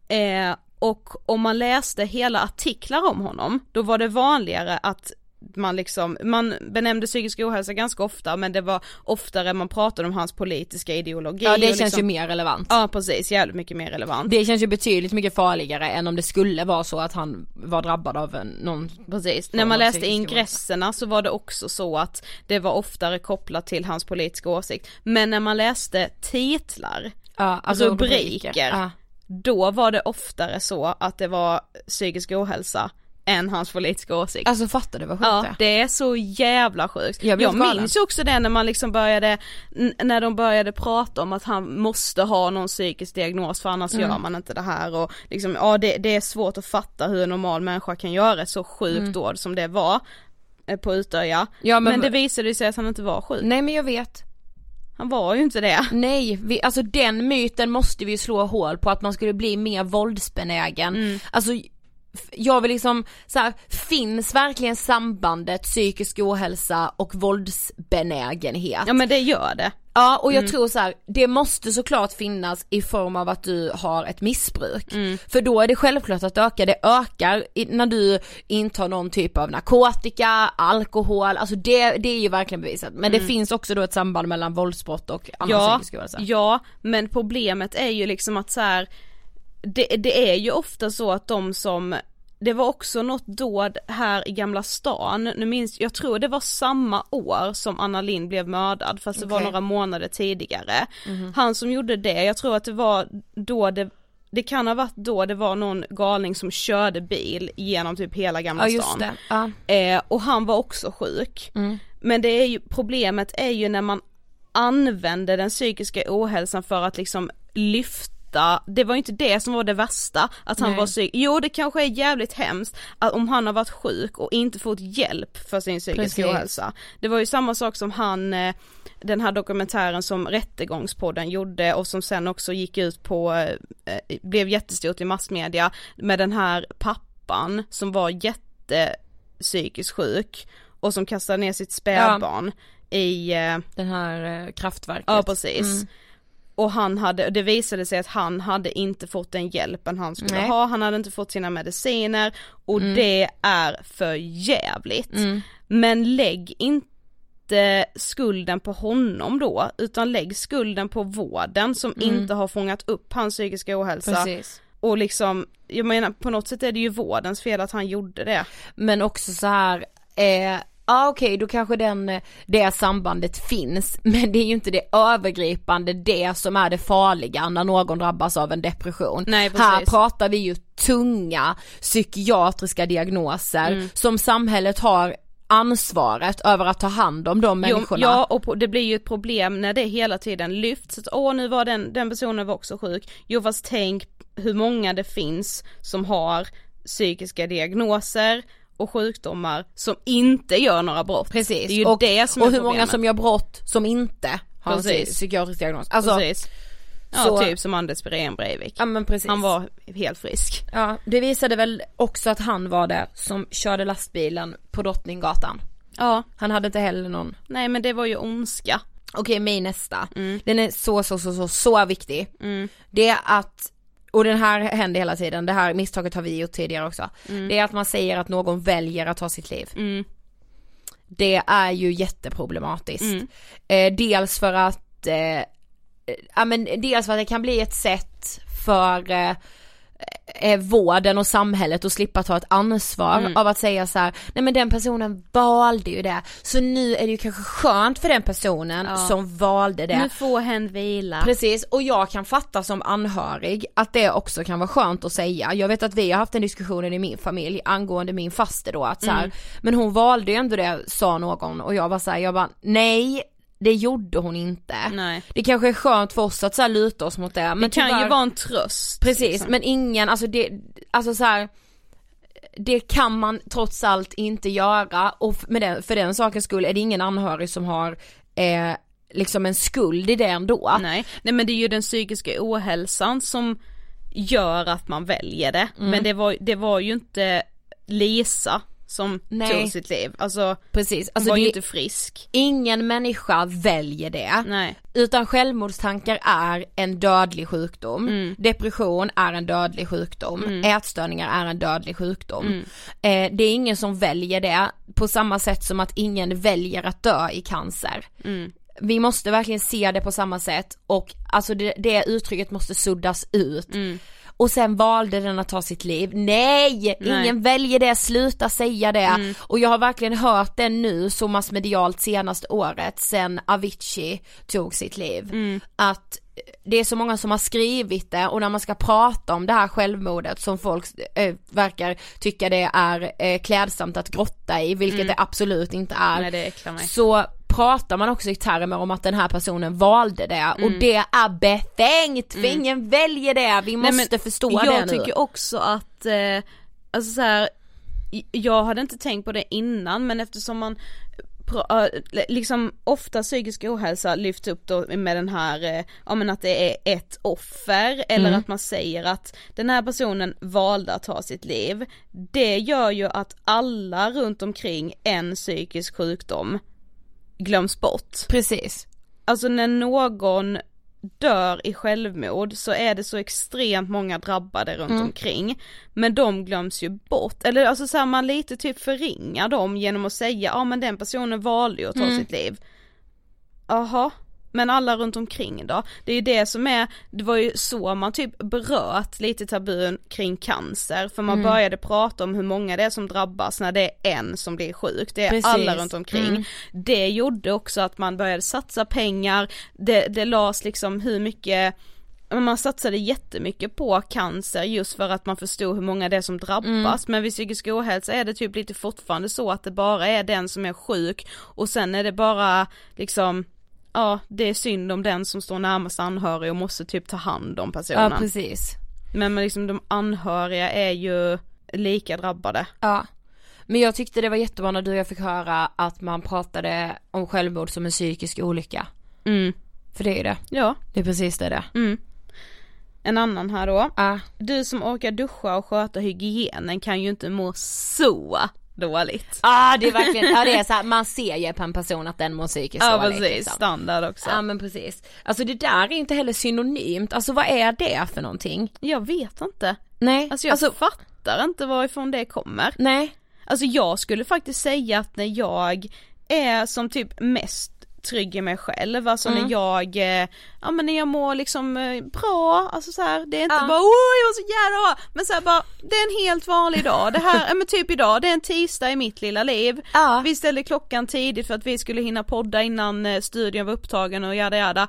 Eh, och om man läste hela artiklar om honom, då var det vanligare att man liksom, man benämnde psykisk ohälsa ganska ofta men det var oftare man pratade om hans politiska ideologi. Ja det känns liksom, ju mer relevant. Ja precis, jävligt mycket mer relevant. Det känns ju betydligt mycket farligare än om det skulle vara så att han var drabbad av en, någon Precis, när man läste ingresserna så var det också så att det var oftare kopplat till hans politiska åsikt. Men när man läste titlar, Ja, alltså rubriker, Ja. då var det oftare så att det var psykisk ohälsa än hans politiska åsikt. Alltså fattar du vad sjukt Ja, det är? det är så jävla sjukt. Jag Jag, minns ju också det när man liksom började, när de började prata om att han måste ha någon psykisk diagnos för annars Mm. gör man inte det här och liksom, ja det, det är svårt att fatta hur en normal människa kan göra ett så sjukt Mm. dåd som det var eh, på Utöja. Ja, men- men, det visade sig att han inte var sjuk. Nej men jag vet. Han var ju inte det. Nej, vi, alltså den myten måste vi ju slå hål på att man skulle bli mer våldsbenägen. Mm. Alltså jag vill liksom så här, finns verkligen sambandet psykisk ohälsa och våldsbenägenhet? Ja men det gör det. Ja och jag Mm. tror så här, det måste såklart finnas i form av att du har ett missbruk. Mm. För då är det självklart att ökar, det ökar när du intar någon typ av narkotika, alkohol, alltså det, det är ju verkligen bevisat. Men det finns också då ett samband mellan våldsbrott och annan Mm. Ja, psykisk ohälsa. ja, men problemet är ju liksom att så här, det, det är ju ofta så att de som det var också något dåd här i Gamla stan, nu minns, jag tror det var samma år som Anna Lind blev mördad fast det var Okej. några månader tidigare. Han som gjorde det, jag tror att det var då det det kan ha varit då det var någon galning som körde bil genom typ hela Gamla Ja stan. ja. Eh, och han var också sjuk. Mm. Men det är ju, problemet är ju när man använder den psykiska ohälsan för att liksom lyfta värsta, det var inte det som var det värsta, att han Nej. var psyk, jo det kanske är jävligt hemskt att om han har varit sjuk och inte fått hjälp för sin psykiska ohälsa. Det var ju samma sak som han, eh, den här dokumentären som Rättegångspodden gjorde och som sen också gick ut på, eh, blev jättestort i massmedia med den här pappan som var jättepsykiskt sjuk och som kastade ner sitt spädbarn i eh, Den här kraftverket. Ja precis. Mm. Och han hade, det visade sig att han hade inte fått den hjälpen han skulle Nej. ha, han hade inte fått sina mediciner och Mm. det är för jävligt. Mm. Men lägg inte skulden på honom då, utan lägg skulden på vården som Mm. inte har fångat upp hans psykiska ohälsa. Precis. Och liksom, jag menar på något sätt är det ju vårdens fel att han gjorde det. Men också så här, eh, ja okej då kanske den, eh, det sambandet finns, <laughs> men det är ju inte det övergripande, det som är det farliga när någon drabbas av en depression. Nej. Här pratar vi ju tunga psykiatriska diagnoser Mm. som samhället har ansvaret över att ta hand om de Jo, människorna. ja och det blir ju ett problem när det hela tiden lyfts, att åh nu var den, den personen var också sjuk. Jo fast tänk hur många det finns som har psykiska diagnoser och sjukdomar som inte gör några brott. Precis, Det är ju och, det som och är hur många problemet. som gör brott som inte har en psykiatrisk diagnos. Alltså, Precis. Ja så- typ som Anders Breen Breivik. ja men precis. Han var helt frisk. Ja, det visade väl också att han var det som körde lastbilen på Drottninggatan. Ja. Han hade inte heller någon. Nej men det var ju ondska. Okej, mig nästa. Mm. Den är så, så, så, så, så viktig. Mm. Det är att, och den här händer hela tiden, det här misstaget har vi gjort tidigare också. Mm. Det är att man säger att någon väljer att ta sitt liv. Mm. Det är ju jätteproblematiskt. Mm. Eh, dels för att, eh, ja men dels för att det kan bli ett sätt för eh, eh, vården och samhället att slippa ta ett ansvar Mm. av att säga så här: nej men den personen valde ju det, så nu är det ju kanske skönt för den personen Ja. som valde det. Nu får hen vila. Precis, och jag kan fatta som anhörig att det också kan vara skönt att säga. Jag vet att vi har haft den diskussionen i min familj angående min faste då att så här, Mm. men hon valde ju ändå det sa någon och jag var så här, jag bara nej det gjorde hon inte. Nej. Det kanske är skönt för oss att så här luta oss mot det. Men det kan tyvärr- ju vara en tröst. Precis, liksom. men ingen, alltså det, alltså så här. Det kan man trots allt inte göra och med den, för den sakens skull är det ingen anhörig som har eh, liksom en skuld i det ändå. Nej, nej men det är ju den psykiska ohälsan som gör att man väljer det. Mm. Men det var, det var ju inte Lisa som Nej. tog sitt liv. Alltså, Precis, hon alltså var ju inte frisk. Ingen människa väljer det. Nej. Utan självmordstankar är en dödlig sjukdom. Mm. Depression är en dödlig sjukdom. Ätstörningar är en dödlig sjukdom. Mm. Eh, det är ingen som väljer det på samma sätt som att ingen väljer att dö i cancer. Mm. Vi måste verkligen se det på samma sätt och alltså det, det uttrycket måste suddas ut. Mm. Och sen valde den att ta sitt liv. Nej! Nej. Ingen väljer det, sluta säga det. Mm. Och jag har verkligen hört det nu så massmedialt senaste året sen Avicii tog sitt liv. Mm. Att det är så många som har skrivit det och när man ska prata om det här självmordet som folk eh, verkar tycka det är eh, klädsamt att grotta i, vilket Mm. det absolut inte är. Nej det mig. Så pratar man också i termer om att den här personen valde det och Mm. det är befängt för Mm. ingen väljer det, vi Nej, måste men förstå jag det nu. tycker också att, eh, alltså så här, jag hade inte tänkt på det innan men eftersom man äh, liksom ofta psykisk ohälsa lyfts upp då med den här, eh, ja men att det är ett offer eller Mm. att man säger att den här personen valde att ta sitt liv. Det gör ju att alla runt omkring en psykisk sjukdom glöms bort. Precis. Alltså när någon dör i självmord så är det så extremt många drabbade runt Mm. omkring. Men de glöms ju bort, eller alltså så här, man lite typ förringar dem genom att säga, ja men den personen valde ju att ta Mm. sitt liv. Jaha, men alla runt omkring då? Det är ju det som är, det var ju så man typ bröt lite tabun kring cancer, för man Mm. började prata om hur många det är som drabbas när det är en som blir sjuk, det är Precis. alla runt omkring. Mm. Det gjorde också att man började satsa pengar, det, det lades liksom hur mycket man satsade jättemycket på cancer just för att man förstod hur många det är som drabbas men vid psykisk ohälsa är det typ lite fortfarande så att det bara är den som är sjuk och sen är det bara liksom ja det är synd om den som står närmast anhörig och måste typ ta hand om personen. Ja precis. Men, men liksom de anhöriga är ju lika drabbade. Ja. Men jag tyckte det var jättebra när du och jag fick höra att man pratade om självmord som en psykisk olycka. Mm. För det är det. Ja. Det är precis det det. Mm. En annan här då. Ah. Du som orkar duscha och sköta hygienen kan ju inte må så dåligt. Ja ah, det är verkligen, ja det är så här, man ser ju på en person att den mår psykiskt Ja dåligt. precis, liksom. standard också. Ja men precis. Alltså det där är inte heller synonymt, alltså vad är det för någonting? Jag vet inte. Nej. Alltså jag fattar inte varifrån det kommer. Nej. Alltså jag skulle faktiskt säga att när jag är som typ mest trygg i mig själv, alltså Mm. när jag, eh, ja men när jag mår liksom eh, bra, alltså så här, det är inte Ja. bara oj jag var så jävla bra, men så här bara, det är en helt vanlig dag, det här, <laughs> ja men typ idag, det är en tisdag i mitt lilla liv, Ja. vi ställde klockan tidigt för att vi skulle hinna podda innan eh, studion var upptagen och jada jada.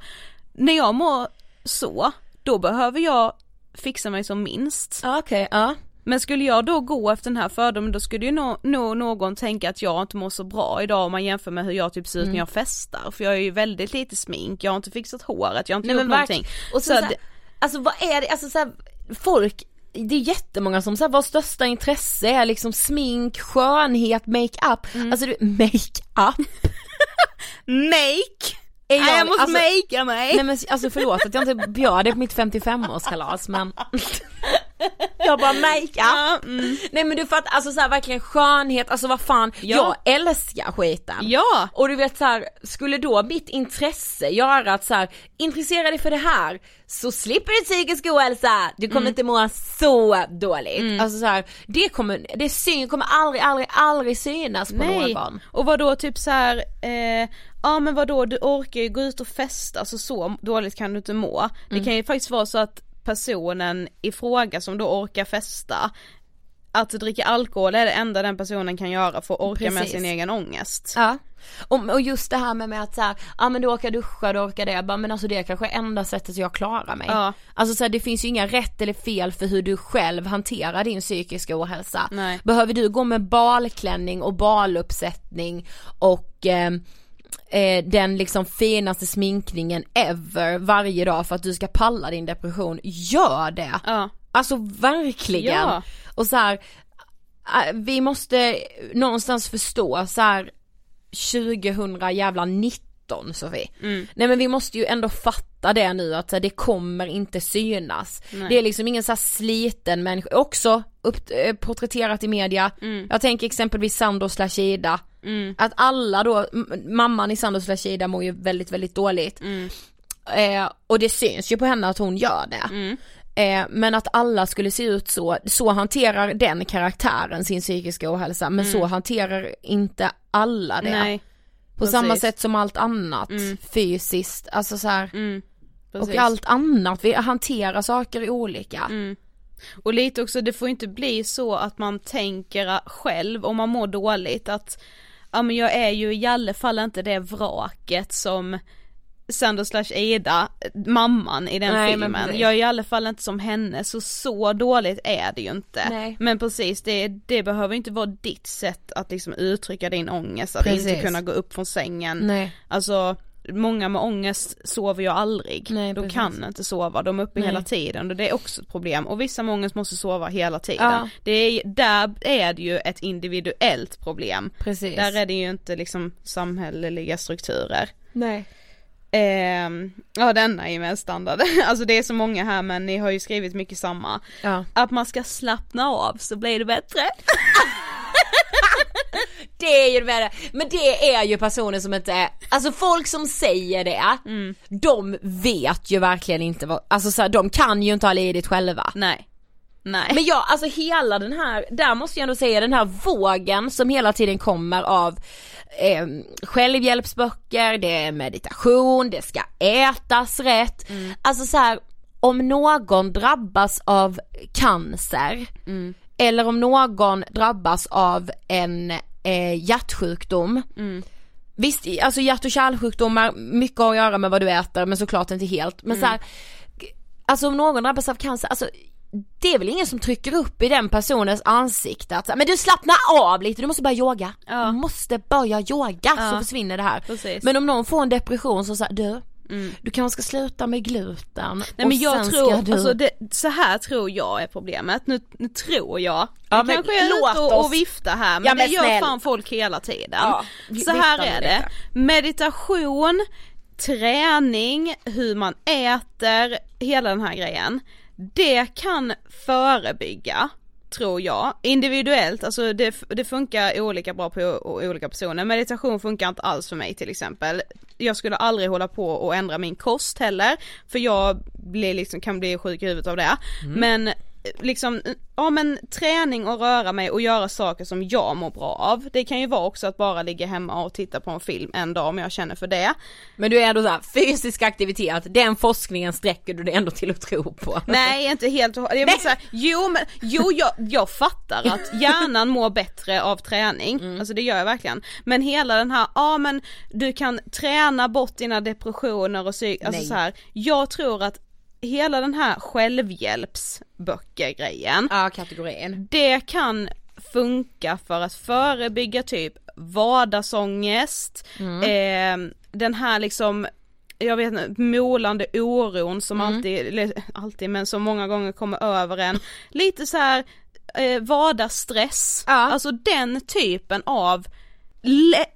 När jag mår så, då behöver jag fixa mig som minst. Ja okej, ja. Men skulle jag då gå efter den här fördomen då skulle ju nog nå någon tänka att jag inte mår så bra idag om man jämför med hur jag typ ser ut Mm. när jag festar. För jag är ju väldigt lite smink, jag har inte fixat håret, jag har inte Nej gjort någonting. Och så, Så så här, det- alltså vad är det, alltså så här, folk det är jättemånga som säger vars största intresse är liksom smink, skönhet, makeup. Mm. Alltså du, makeup. <laughs> Make! Nej, jag måste alltså- makea mig! Nej men alltså förlåt att jag inte bjöd dig på mitt 55-årskalas men <laughs> <laughs> Jag bara makeup. Ja, mm. Nej men du fattar, alltså så här, verkligen skönhet, alltså vad fan, Ja. jag älskar skiten. Ja! Och du vet så här, skulle då mitt intresse göra att så här, intressera dig för det här så slipper du psykisk ohälsa, du kommer inte må så dåligt. Alltså så här, det kommer, det syn kommer aldrig, aldrig, aldrig synas på Nej, någon. och vad då typ så här, eh, ja men vad då du orkar ju gå ut och festa, så så dåligt kan du inte må. Det Mm. kan ju faktiskt vara så att personen i fråga som då orkar festa, att dricka alkohol är det enda den personen kan göra för att orka med Precis. sin egen ångest. Ja. Och, och just det här med, med att så här, ja men du orkar duscha, du orkar det, jag bara, men alltså det är kanske är enda sättet jag klarar mig. Ja. Alltså så här, det finns ju inga rätt eller fel för hur du själv hanterar din psykiska ohälsa. Nej. Behöver du gå med balklänning och baluppsättning och eh, eh, den liksom finaste sminkningen ever varje dag för att du ska palla din depression, gör det! Ja. Alltså verkligen! Ja. Och så här, eh, vi måste någonstans förstå så här 2019 17 Sofie. Mm. Nej men vi måste ju ändå fatta det nu att det kommer inte synas. Nej. Det är liksom ingen så här sliten människa, också upp, eh, porträtterat i media. Mm. Jag tänker exempelvis Sandos Lashida. Mm. Att alla då, mamman i Sandos Lashida mår ju väldigt väldigt dåligt. Mm. Eh, och det syns ju på henne att hon gör det. Mm. Eh, men att alla skulle se ut så, så hanterar den karaktären sin psykiska ohälsa men mm. så hanterar inte alla det. Nej på precis. samma sätt som allt annat fysiskt, alltså så här, Mm. och allt annat, vi hanterar saker olika. Och lite också, det får inte bli så att man tänker själv om man mår dåligt att ja men jag är ju i alla fall inte det vraket som Sandra slash Ida, mamman i den Nej, men filmen. Jag är i alla fall inte som henne, så så dåligt är det ju inte. Nej. Men precis, det, det behöver inte vara ditt sätt att liksom uttrycka din ångest, att Precis. inte kunna gå upp från sängen. Nej. Alltså många med ångest sover ju aldrig, Nej, de precis. kan inte sova, de är uppe Nej. hela tiden och det är också ett problem och vissa med ångest måste sova hela tiden. Ja. Det är, där är det ju ett individuellt problem. Precis. Där är det ju inte liksom samhälleliga strukturer. Nej. Ehm, ja denna är ju mest standard, <laughs> alltså det är så många här men ni har ju skrivit mycket samma. Ja. Att man ska slappna av så blir det bättre. <laughs> Det är ju det värre. men det är ju personer som inte, alltså folk som säger det, de vet ju verkligen inte vad, alltså så här, de kan ju inte ha lidit själva. Nej. Nej. Men jag, alltså hela den här, där måste jag ändå säga den här vågen som hela tiden kommer av eh, självhjälpsböcker, det är meditation, det ska ätas rätt. Alltså så här, om någon drabbas av cancer eller om någon drabbas av en eh, hjärtsjukdom. Visst, alltså hjärt och kärlsjukdomar, mycket har att göra med vad du äter men såklart inte helt. Men så här, alltså om någon drabbas av cancer, alltså det är väl ingen som trycker upp i den personens ansikte att men du slappna av lite, du måste börja yoga. Ja. Du måste börja yoga Ja. så försvinner det här. Precis. Men om någon får en depression så säger du, Mm. du kanske ska sluta med gluten. Nej men jag tror, du... alltså det, så här tror jag är problemet, nu, nu tror jag, Ja, jag men kanske är låt ute och, och vifta här men, Ja, men det gör snäll. fan folk hela tiden. Ja, så här är det. meditation, träning, hur man äter, hela den här grejen, det kan förebygga tror jag, individuellt, alltså det, det funkar olika bra på olika personer, meditation funkar inte alls för mig till exempel. Jag skulle aldrig hålla på och ändra min kost heller, för jag blir liksom, kan bli sjuk i huvudet av det. Men eh, liksom, ja men träning och röra mig och göra saker som jag mår bra av. Det kan ju vara också att bara ligga hemma och titta på en film en dag om jag känner för det. Men du är ändå såhär, fysisk aktivitet, den forskningen sträcker du dig ändå till att tro på. Nej inte helt och. Jag här, jo men, jo jag, jag fattar att hjärnan mår bättre av träning, Mm. alltså det gör jag verkligen. Men hela den här, ja men du kan träna bort dina depressioner och psyk, alltså så här, jag tror att hela den här självhjälpsböcker grejen, Ja, kategorin. det kan funka för att förebygga typ vardagsångest, eh, den här liksom jag vet inte, molande oron som alltid, eller alltid men som många gånger kommer över en, lite så här eh, vardagsstress, Ja. alltså den typen av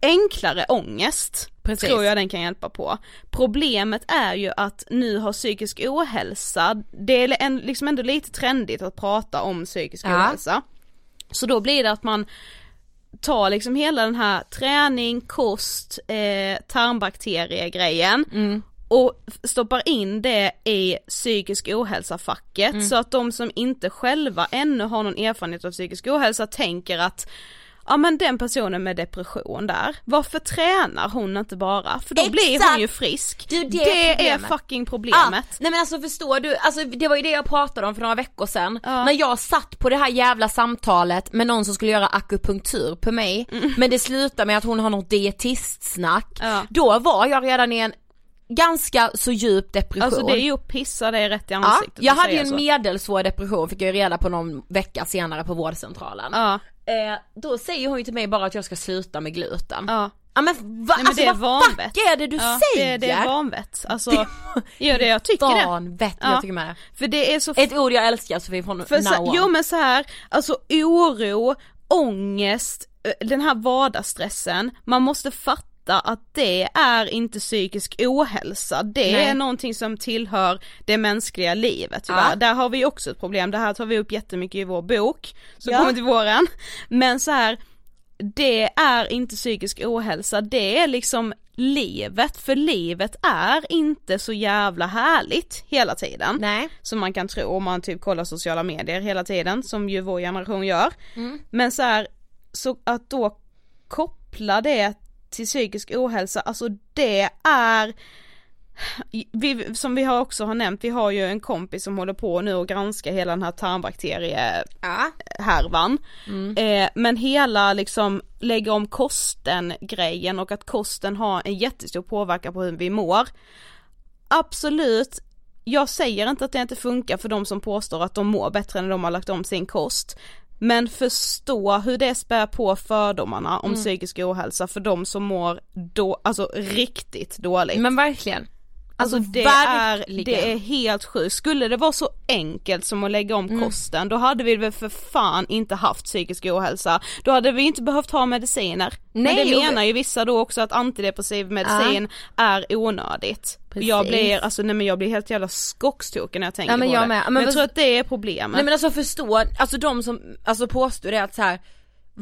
enklare ångest Precis. tror jag den kan hjälpa på. Problemet är ju att nu har psykisk ohälsa, det är en, liksom ändå lite trendigt att prata om psykisk Ja. ohälsa. Så då blir det att man tar liksom hela den här träning, kost, eh, tarmbakteriegrejen Mm. och stoppar in det i psykisk ohälsa-facket Mm. så att de som inte själva ännu har någon erfarenhet av psykisk ohälsa tänker att Ja men den personen med depression där, varför tränar hon inte bara? För då blir Exakt. hon ju frisk. Det är ju det det är problemet. fucking Ja, problemet. nej men alltså förstår du, alltså det var ju det jag pratade om för några veckor sedan. Ja. När jag satt på det här jävla samtalet med någon som skulle göra akupunktur på mig, men det slutade med att hon har något dietistsnack. Ja. Då var jag redan i en ganska så djup depression. Alltså det är ju att pissa dig rätt i Ja, ansiktet. jag att hade ju en så. medelsvår depression fick jag ju reda på någon vecka senare på vårdcentralen. Ja, Eh, då säger hon ju till mig bara att jag ska sluta med gluten. ja. Ja men, va, Nej, men alltså det är vad vanvett. fuck är det du ja, säger? Det, det är vanvett, alltså. ja det jag tycker det. Vanvett, Ja. jag tycker med. För det är så Ett ord jag älskar Sofie från För now så, on. jo men så här, alltså oro, ångest, eh, den här vardagsstressen, man måste fatta att det är inte psykisk ohälsa, det Nej. är någonting som tillhör det mänskliga livet tyvärr. Ja. Där har vi också ett problem, det här tar vi upp jättemycket i vår bok, som Ja. kommer till våren. Men så här, det är inte psykisk ohälsa, det är liksom livet, för livet är inte så jävla härligt hela tiden. Nej. Som man kan tro om man typ kollar sociala medier hela tiden, som ju vår generation gör. Men så här, så att då koppla det till psykisk ohälsa, alltså det är vi, som vi har också har nämnt, vi har ju en kompis som håller på nu och granskar hela den här tarmbakteriehärvan. Ja. Eh, men hela liksom lägga om kosten grejen och att kosten har en jättestor påverkan på hur vi mår. Absolut, jag säger inte att det inte funkar för de som påstår att de mår bättre när de har lagt om sin kost. Men förstå hur det spär på fördomarna om psykisk ohälsa för de som mår då, alltså riktigt dåligt. Men verkligen. Alltså, Alltså, det, är, det är helt sjukt. Skulle det vara så enkelt som att lägga om Mm. kosten, då hade vi väl för fan inte haft psykisk ohälsa. Då hade vi inte behövt ha mediciner. Men Nej, det och- menar ju vissa då också att antidepressiv medicin är onödigt. Precis. Jag blir, alltså nej men jag blir helt jävla skogstokig när jag tänker Ja, men på jag det. med. Men Men jag tror att det är problemet. Nej men alltså förstå, alltså de som alltså påstår det att så här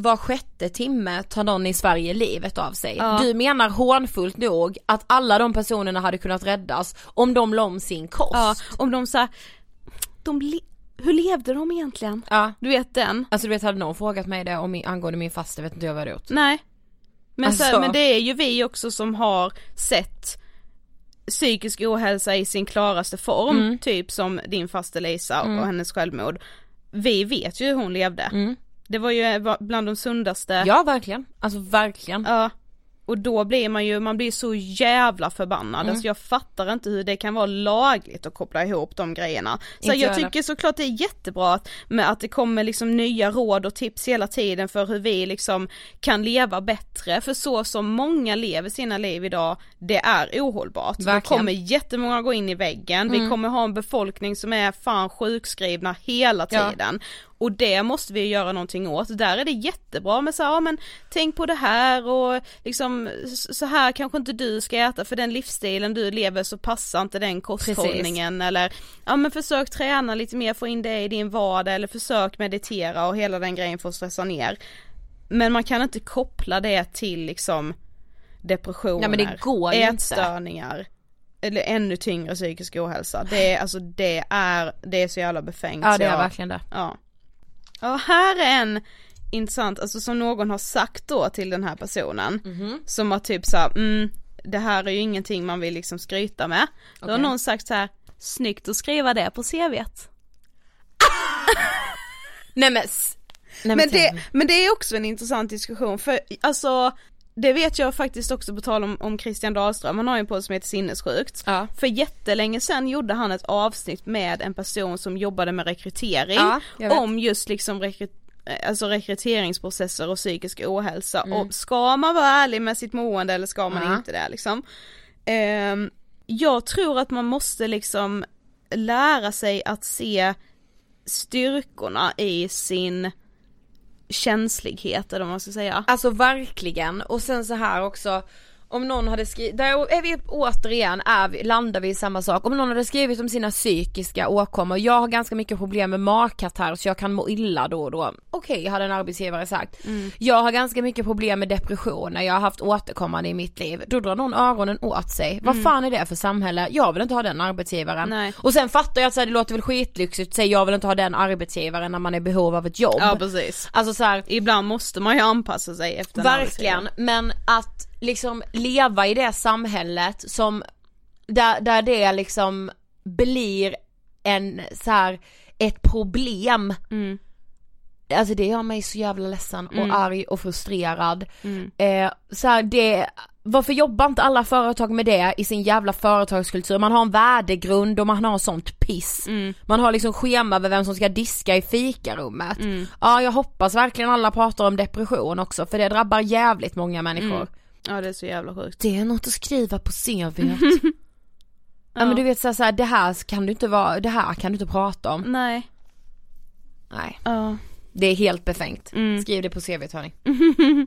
var sjätte timme tar någon i Sverige livet av sig. Ja. Du menar hånfullt nog att alla de personerna hade kunnat räddas om de la om sin kost. Ja, om de såhär, de le- hur levde de egentligen? Ja. Du vet den? Alltså du vet hade någon frågat mig det om angående min fasta vet inte jag vad jag gjort. Nej. Men, så, Alltså- men det är ju vi också som har sett psykisk ohälsa i sin klaraste form, Mm. typ som din faste Lisa och hennes självmord. Vi vet ju hur hon levde. Det var ju bland de sundaste, Ja verkligen, alltså verkligen. ja. och då blir man ju, man blir så jävla förbannad, Mm. alltså jag fattar inte hur det kan vara lagligt att koppla ihop de grejerna. Så Inte jag tycker såklart det är jättebra att, med att det kommer liksom nya råd och tips hela tiden för hur vi liksom kan leva bättre, för så som många lever sina liv idag, det är ohållbart. Det Verkligen. kommer jättemånga gå in i väggen, vi Mm. kommer ha en befolkning som är fan sjukskrivna hela Ja. Och det måste vi göra någonting åt. Där är det jättebra med så här, ja men tänk på det här och liksom så här kanske inte du ska äta för den livsstilen du lever så passar inte den kosthållningen eller ja men försök träna lite mer, få in det i din vardag eller försök meditera och hela den grejen för att stressa ner. Men man kan inte koppla det till liksom depressioner, Nej, ju inte. ätstörningar eller ännu tyngre psykisk ohälsa. Det är alltså det är, det är så jävla befängt. Ja det är jag- verkligen det. Ja. Ja, här är en intressant, alltså som någon har sagt då till den här personen. Mhm. Som har typ såhär, mm, det här är ju ingenting man vill liksom skryta med. Då har någon sagt så här: snyggt att skriva det på CVt. <laughs> Nej men, nej, Men det, men det är också en intressant diskussion för alltså det vet jag faktiskt också på tal om, om Christian Dahlström, han har ju en podd som heter Sinnessjukt. Ja. För jättelänge sedan gjorde han ett avsnitt med en person som jobbade med rekrytering, Ja, om just liksom rekry alltså rekryteringsprocesser och psykisk ohälsa Mm. och ska man vara ärlig med sitt mående eller ska man Ja. inte det liksom? Ehm, jag tror att man måste liksom lära sig att se styrkorna i sin känslighet eller vad man ska säga. Alltså verkligen, och sen så här också om någon hade skrivit, där är vi återigen, är vi, landar vi i samma sak, om någon hade skrivit om sina psykiska åkommor, jag har ganska mycket problem med magkatarr så jag kan må illa då och då, okej hade en arbetsgivare sagt. Mm. Jag har ganska mycket problem med depressioner, jag har haft återkommande i mitt liv, då drar någon öronen åt sig, vad Mm. fan är det för samhälle? Jag vill inte ha den arbetsgivaren. Nej. Och sen fattar jag att så här, det låter väl skitlyxigt att säga jag vill inte ha den arbetsgivaren när man är i behov av ett jobb. Ja precis. Alltså så här, Ibland måste man ju anpassa sig efter en Verkligen, men att liksom leva i det samhället som, där, där det liksom blir en så här ett problem. Mm. Alltså det gör mig så jävla ledsen och Mm. arg och frustrerad. Mm. Eh, så här, det, varför jobbar inte alla företag med det i sin jävla företagskultur? Man har en värdegrund och man har sånt piss. Mm. Man har liksom schema över vem som ska diska i fikarummet. Mm. Ja jag hoppas verkligen alla pratar om depression också för det drabbar jävligt många människor. Ja det är så jävla sjukt. Det är något att skriva på CVt. <laughs> ja. men du vet såhär, så här, det här kan du inte vara, det här kan du inte prata om. Nej. Nej. Ja. Det är helt befängt. Mm. Skriv det på CVt hörni. <laughs>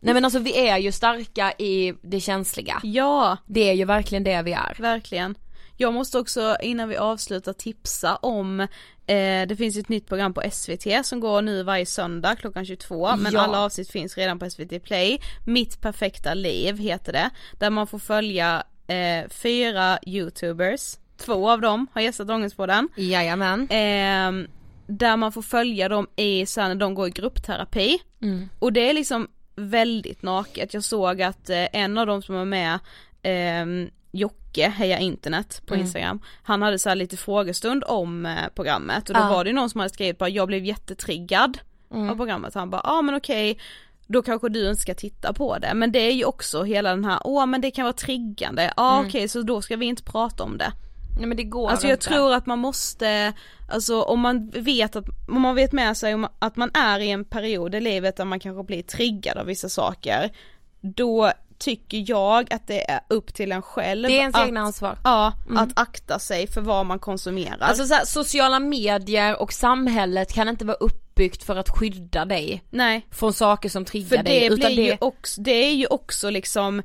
Nej men alltså vi är ju starka i det känsliga. Ja, Det är ju verkligen det vi är. verkligen. Jag måste också innan vi avslutar tipsa om eh, det finns ett nytt program på SVT som går nu varje söndag klockan 22 men Ja. alla avsnitt finns redan på SVT Play. Mitt perfekta liv heter det. Där man får följa eh, fyra youtubers, två av dem har gästat Ångestpodden. Jajamän. Eh, där man får följa dem i, så här, när de går i gruppterapi. Mm. Och det är liksom väldigt naket. Jag såg att eh, en av dem som var med, eh, Jocke, Heja internet på Mm. Instagram, han hade så här lite frågestund om eh, programmet och då Ja. var det någon som hade skrivit bara jag blev jättetriggad Mm. av programmet. Han bara, ja ah, men okej, då kanske du inte ska titta på det. Men det är ju också hela den här, åh men det kan vara triggande, ja ah, Mm. okej så då ska vi inte prata om det. Nej men det går Alltså jag inte. tror att man måste, alltså om man vet att, om man vet med sig att man är i en period i livet där man kanske blir triggad av vissa saker, då tycker jag att det är upp till en själv Det är ens att, egna ansvar. Ja, Mm. att akta sig för vad man konsumerar. Alltså så här, sociala medier och samhället kan inte vara uppbyggt för att skydda dig Nej. från saker som triggar För dig. det utan blir ju också, det är ju också liksom,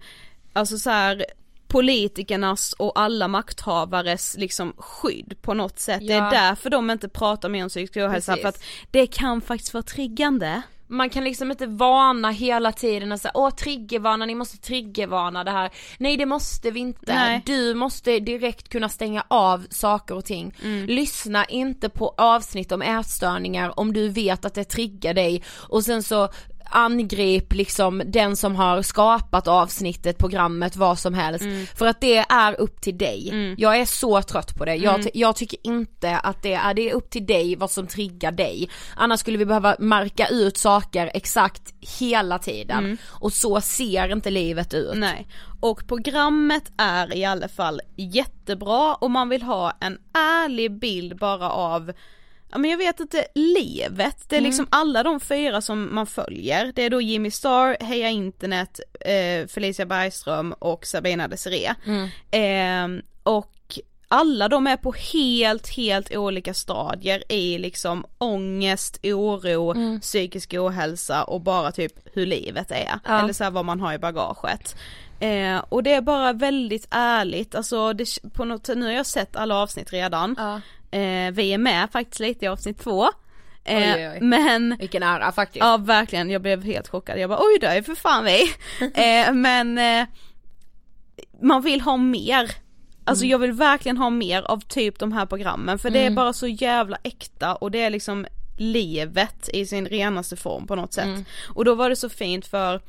alltså så här politikernas och alla makthavares liksom skydd på något sätt. Det Ja. är därför de inte pratar mer om psykisk ohälsa för att det kan faktiskt vara triggande. Man kan liksom inte varna hela tiden och säga åh triggervarna, ni måste triggervarna det här. Nej det måste vi inte. Nej. Du måste direkt kunna stänga av saker och ting. Mm. Lyssna inte på avsnitt om ätstörningar om du vet att det triggar dig och sen så angrip liksom den som har skapat avsnittet, programmet, vad som helst. För att det är upp till dig. Jag är så trött på det. Jag, Mm. jag tycker inte att det är, det är upp till dig vad som triggar dig. Annars skulle vi behöva marka ut saker exakt hela tiden. Och så ser inte livet ut. Mm. Nej, och programmet är i alla fall jättebra och man vill ha en ärlig bild bara av Ja men jag vet inte, livet, det är liksom alla de fyra som man följer. Det är då Jimmy Star, Heja Internet, eh, Felicia Bergström och Sabina Desiree. Eh, och alla de är på helt, helt olika stadier i liksom ångest, oro, psykisk ohälsa och bara typ hur livet är. Ja. Eller så vad man har i bagaget. Eh, och det är bara väldigt ärligt, alltså det, på något, nu har jag sett alla avsnitt redan. Eh, vi är med faktiskt lite i avsnitt två. Eh, Oj, oj. Men Vilken ära faktiskt. Ja verkligen, jag blev helt chockad. Jag bara oj då är för fan vi. <laughs> eh, men eh, man vill ha mer. Alltså jag vill verkligen ha mer av typ de här programmen för det är bara så jävla äkta och det är liksom livet i sin renaste form på något sätt. Och då var det så fint för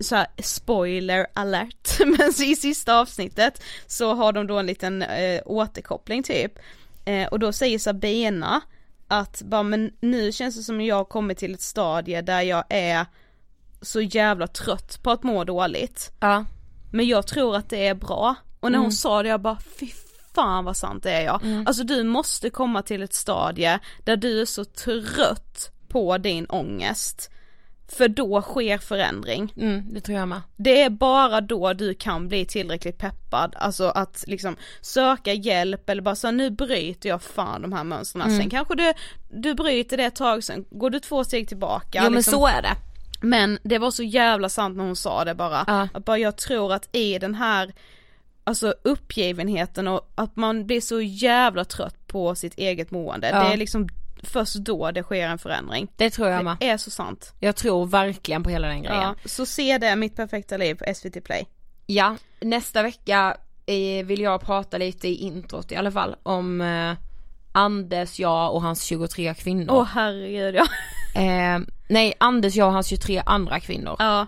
så här, spoiler alert, <laughs> men i sista avsnittet så har de då en liten eh, återkoppling typ. Eh, och då säger Sabina att bara men nu känns det som jag har kommit till ett stadie där jag är så jävla trött på att må dåligt. Ja. Men jag tror att det är bra. Och när hon sa det jag bara fy fan vad sant det är jag. Alltså du måste komma till ett stadie där du är så trött på din ångest. För då sker förändring. Mm, det tror jag med. Det är bara då du kan bli tillräckligt peppad, alltså att liksom söka hjälp eller bara så nu bryter jag fan de här mönstren. Mm. Sen kanske du, du bryter det ett tag, sen går du två steg tillbaka. Jo men liksom. så är det. Men det var så jävla sant när hon sa det bara. Ja. Att bara jag tror att i den här Alltså uppgivenheten och att man blir så jävla trött på sitt eget mående. Ja. Det är liksom först då det sker en förändring. Det tror jag med. Det är så sant. Jag tror verkligen på hela den grejen. Ja, så se det, Mitt perfekta liv på SVT Play. Ja, nästa vecka eh, vill jag prata lite i introt i alla fall om eh, Anders, jag och hans 23 kvinnor. Åh herregud ja. <laughs> Eh, nej, Anders, jag och hans 23 andra kvinnor. Ja,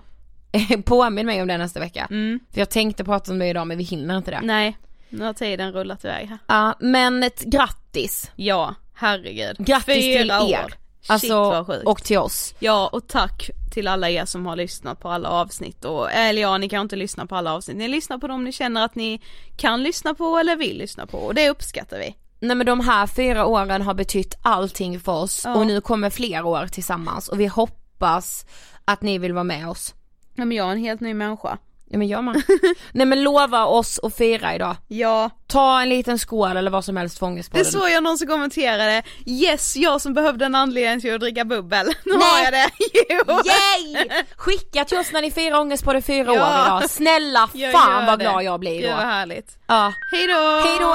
Påminn mig om det nästa vecka. mm. För jag tänkte prata om det idag men vi hinner inte det. nej. Nu har tiden rullat iväg här. Ja, men ett grattis. Ja, herregud. Grattis till Fyra er. år. Alltså, Shit och till oss. Ja och tack till alla er som har lyssnat på alla avsnitt och, eller ja ni kan inte lyssna på alla avsnitt, ni lyssnar på dem ni känner att ni kan lyssna på eller vill lyssna på och det uppskattar vi. Nej men de här fyra åren har betytt allting för oss Ja. och nu kommer fler år tillsammans och vi hoppas att ni vill vara med oss. Ja men jag är en helt ny människa. Ja men jag med. <laughs> Nej men lova oss att fira idag. Ja, Ta en liten skål eller vad som helst för det såg jag någon som kommenterade, yes jag som behövde en anledning till att dricka bubbel, <laughs> nu Nej. har jag det, <laughs> jo! Yay! Skicka till oss när ni firar ångestpodden fyra Ja. år idag. Snälla fan vad glad jag blir Gud vad då. härligt. Ja. Hejdå! Hejdå!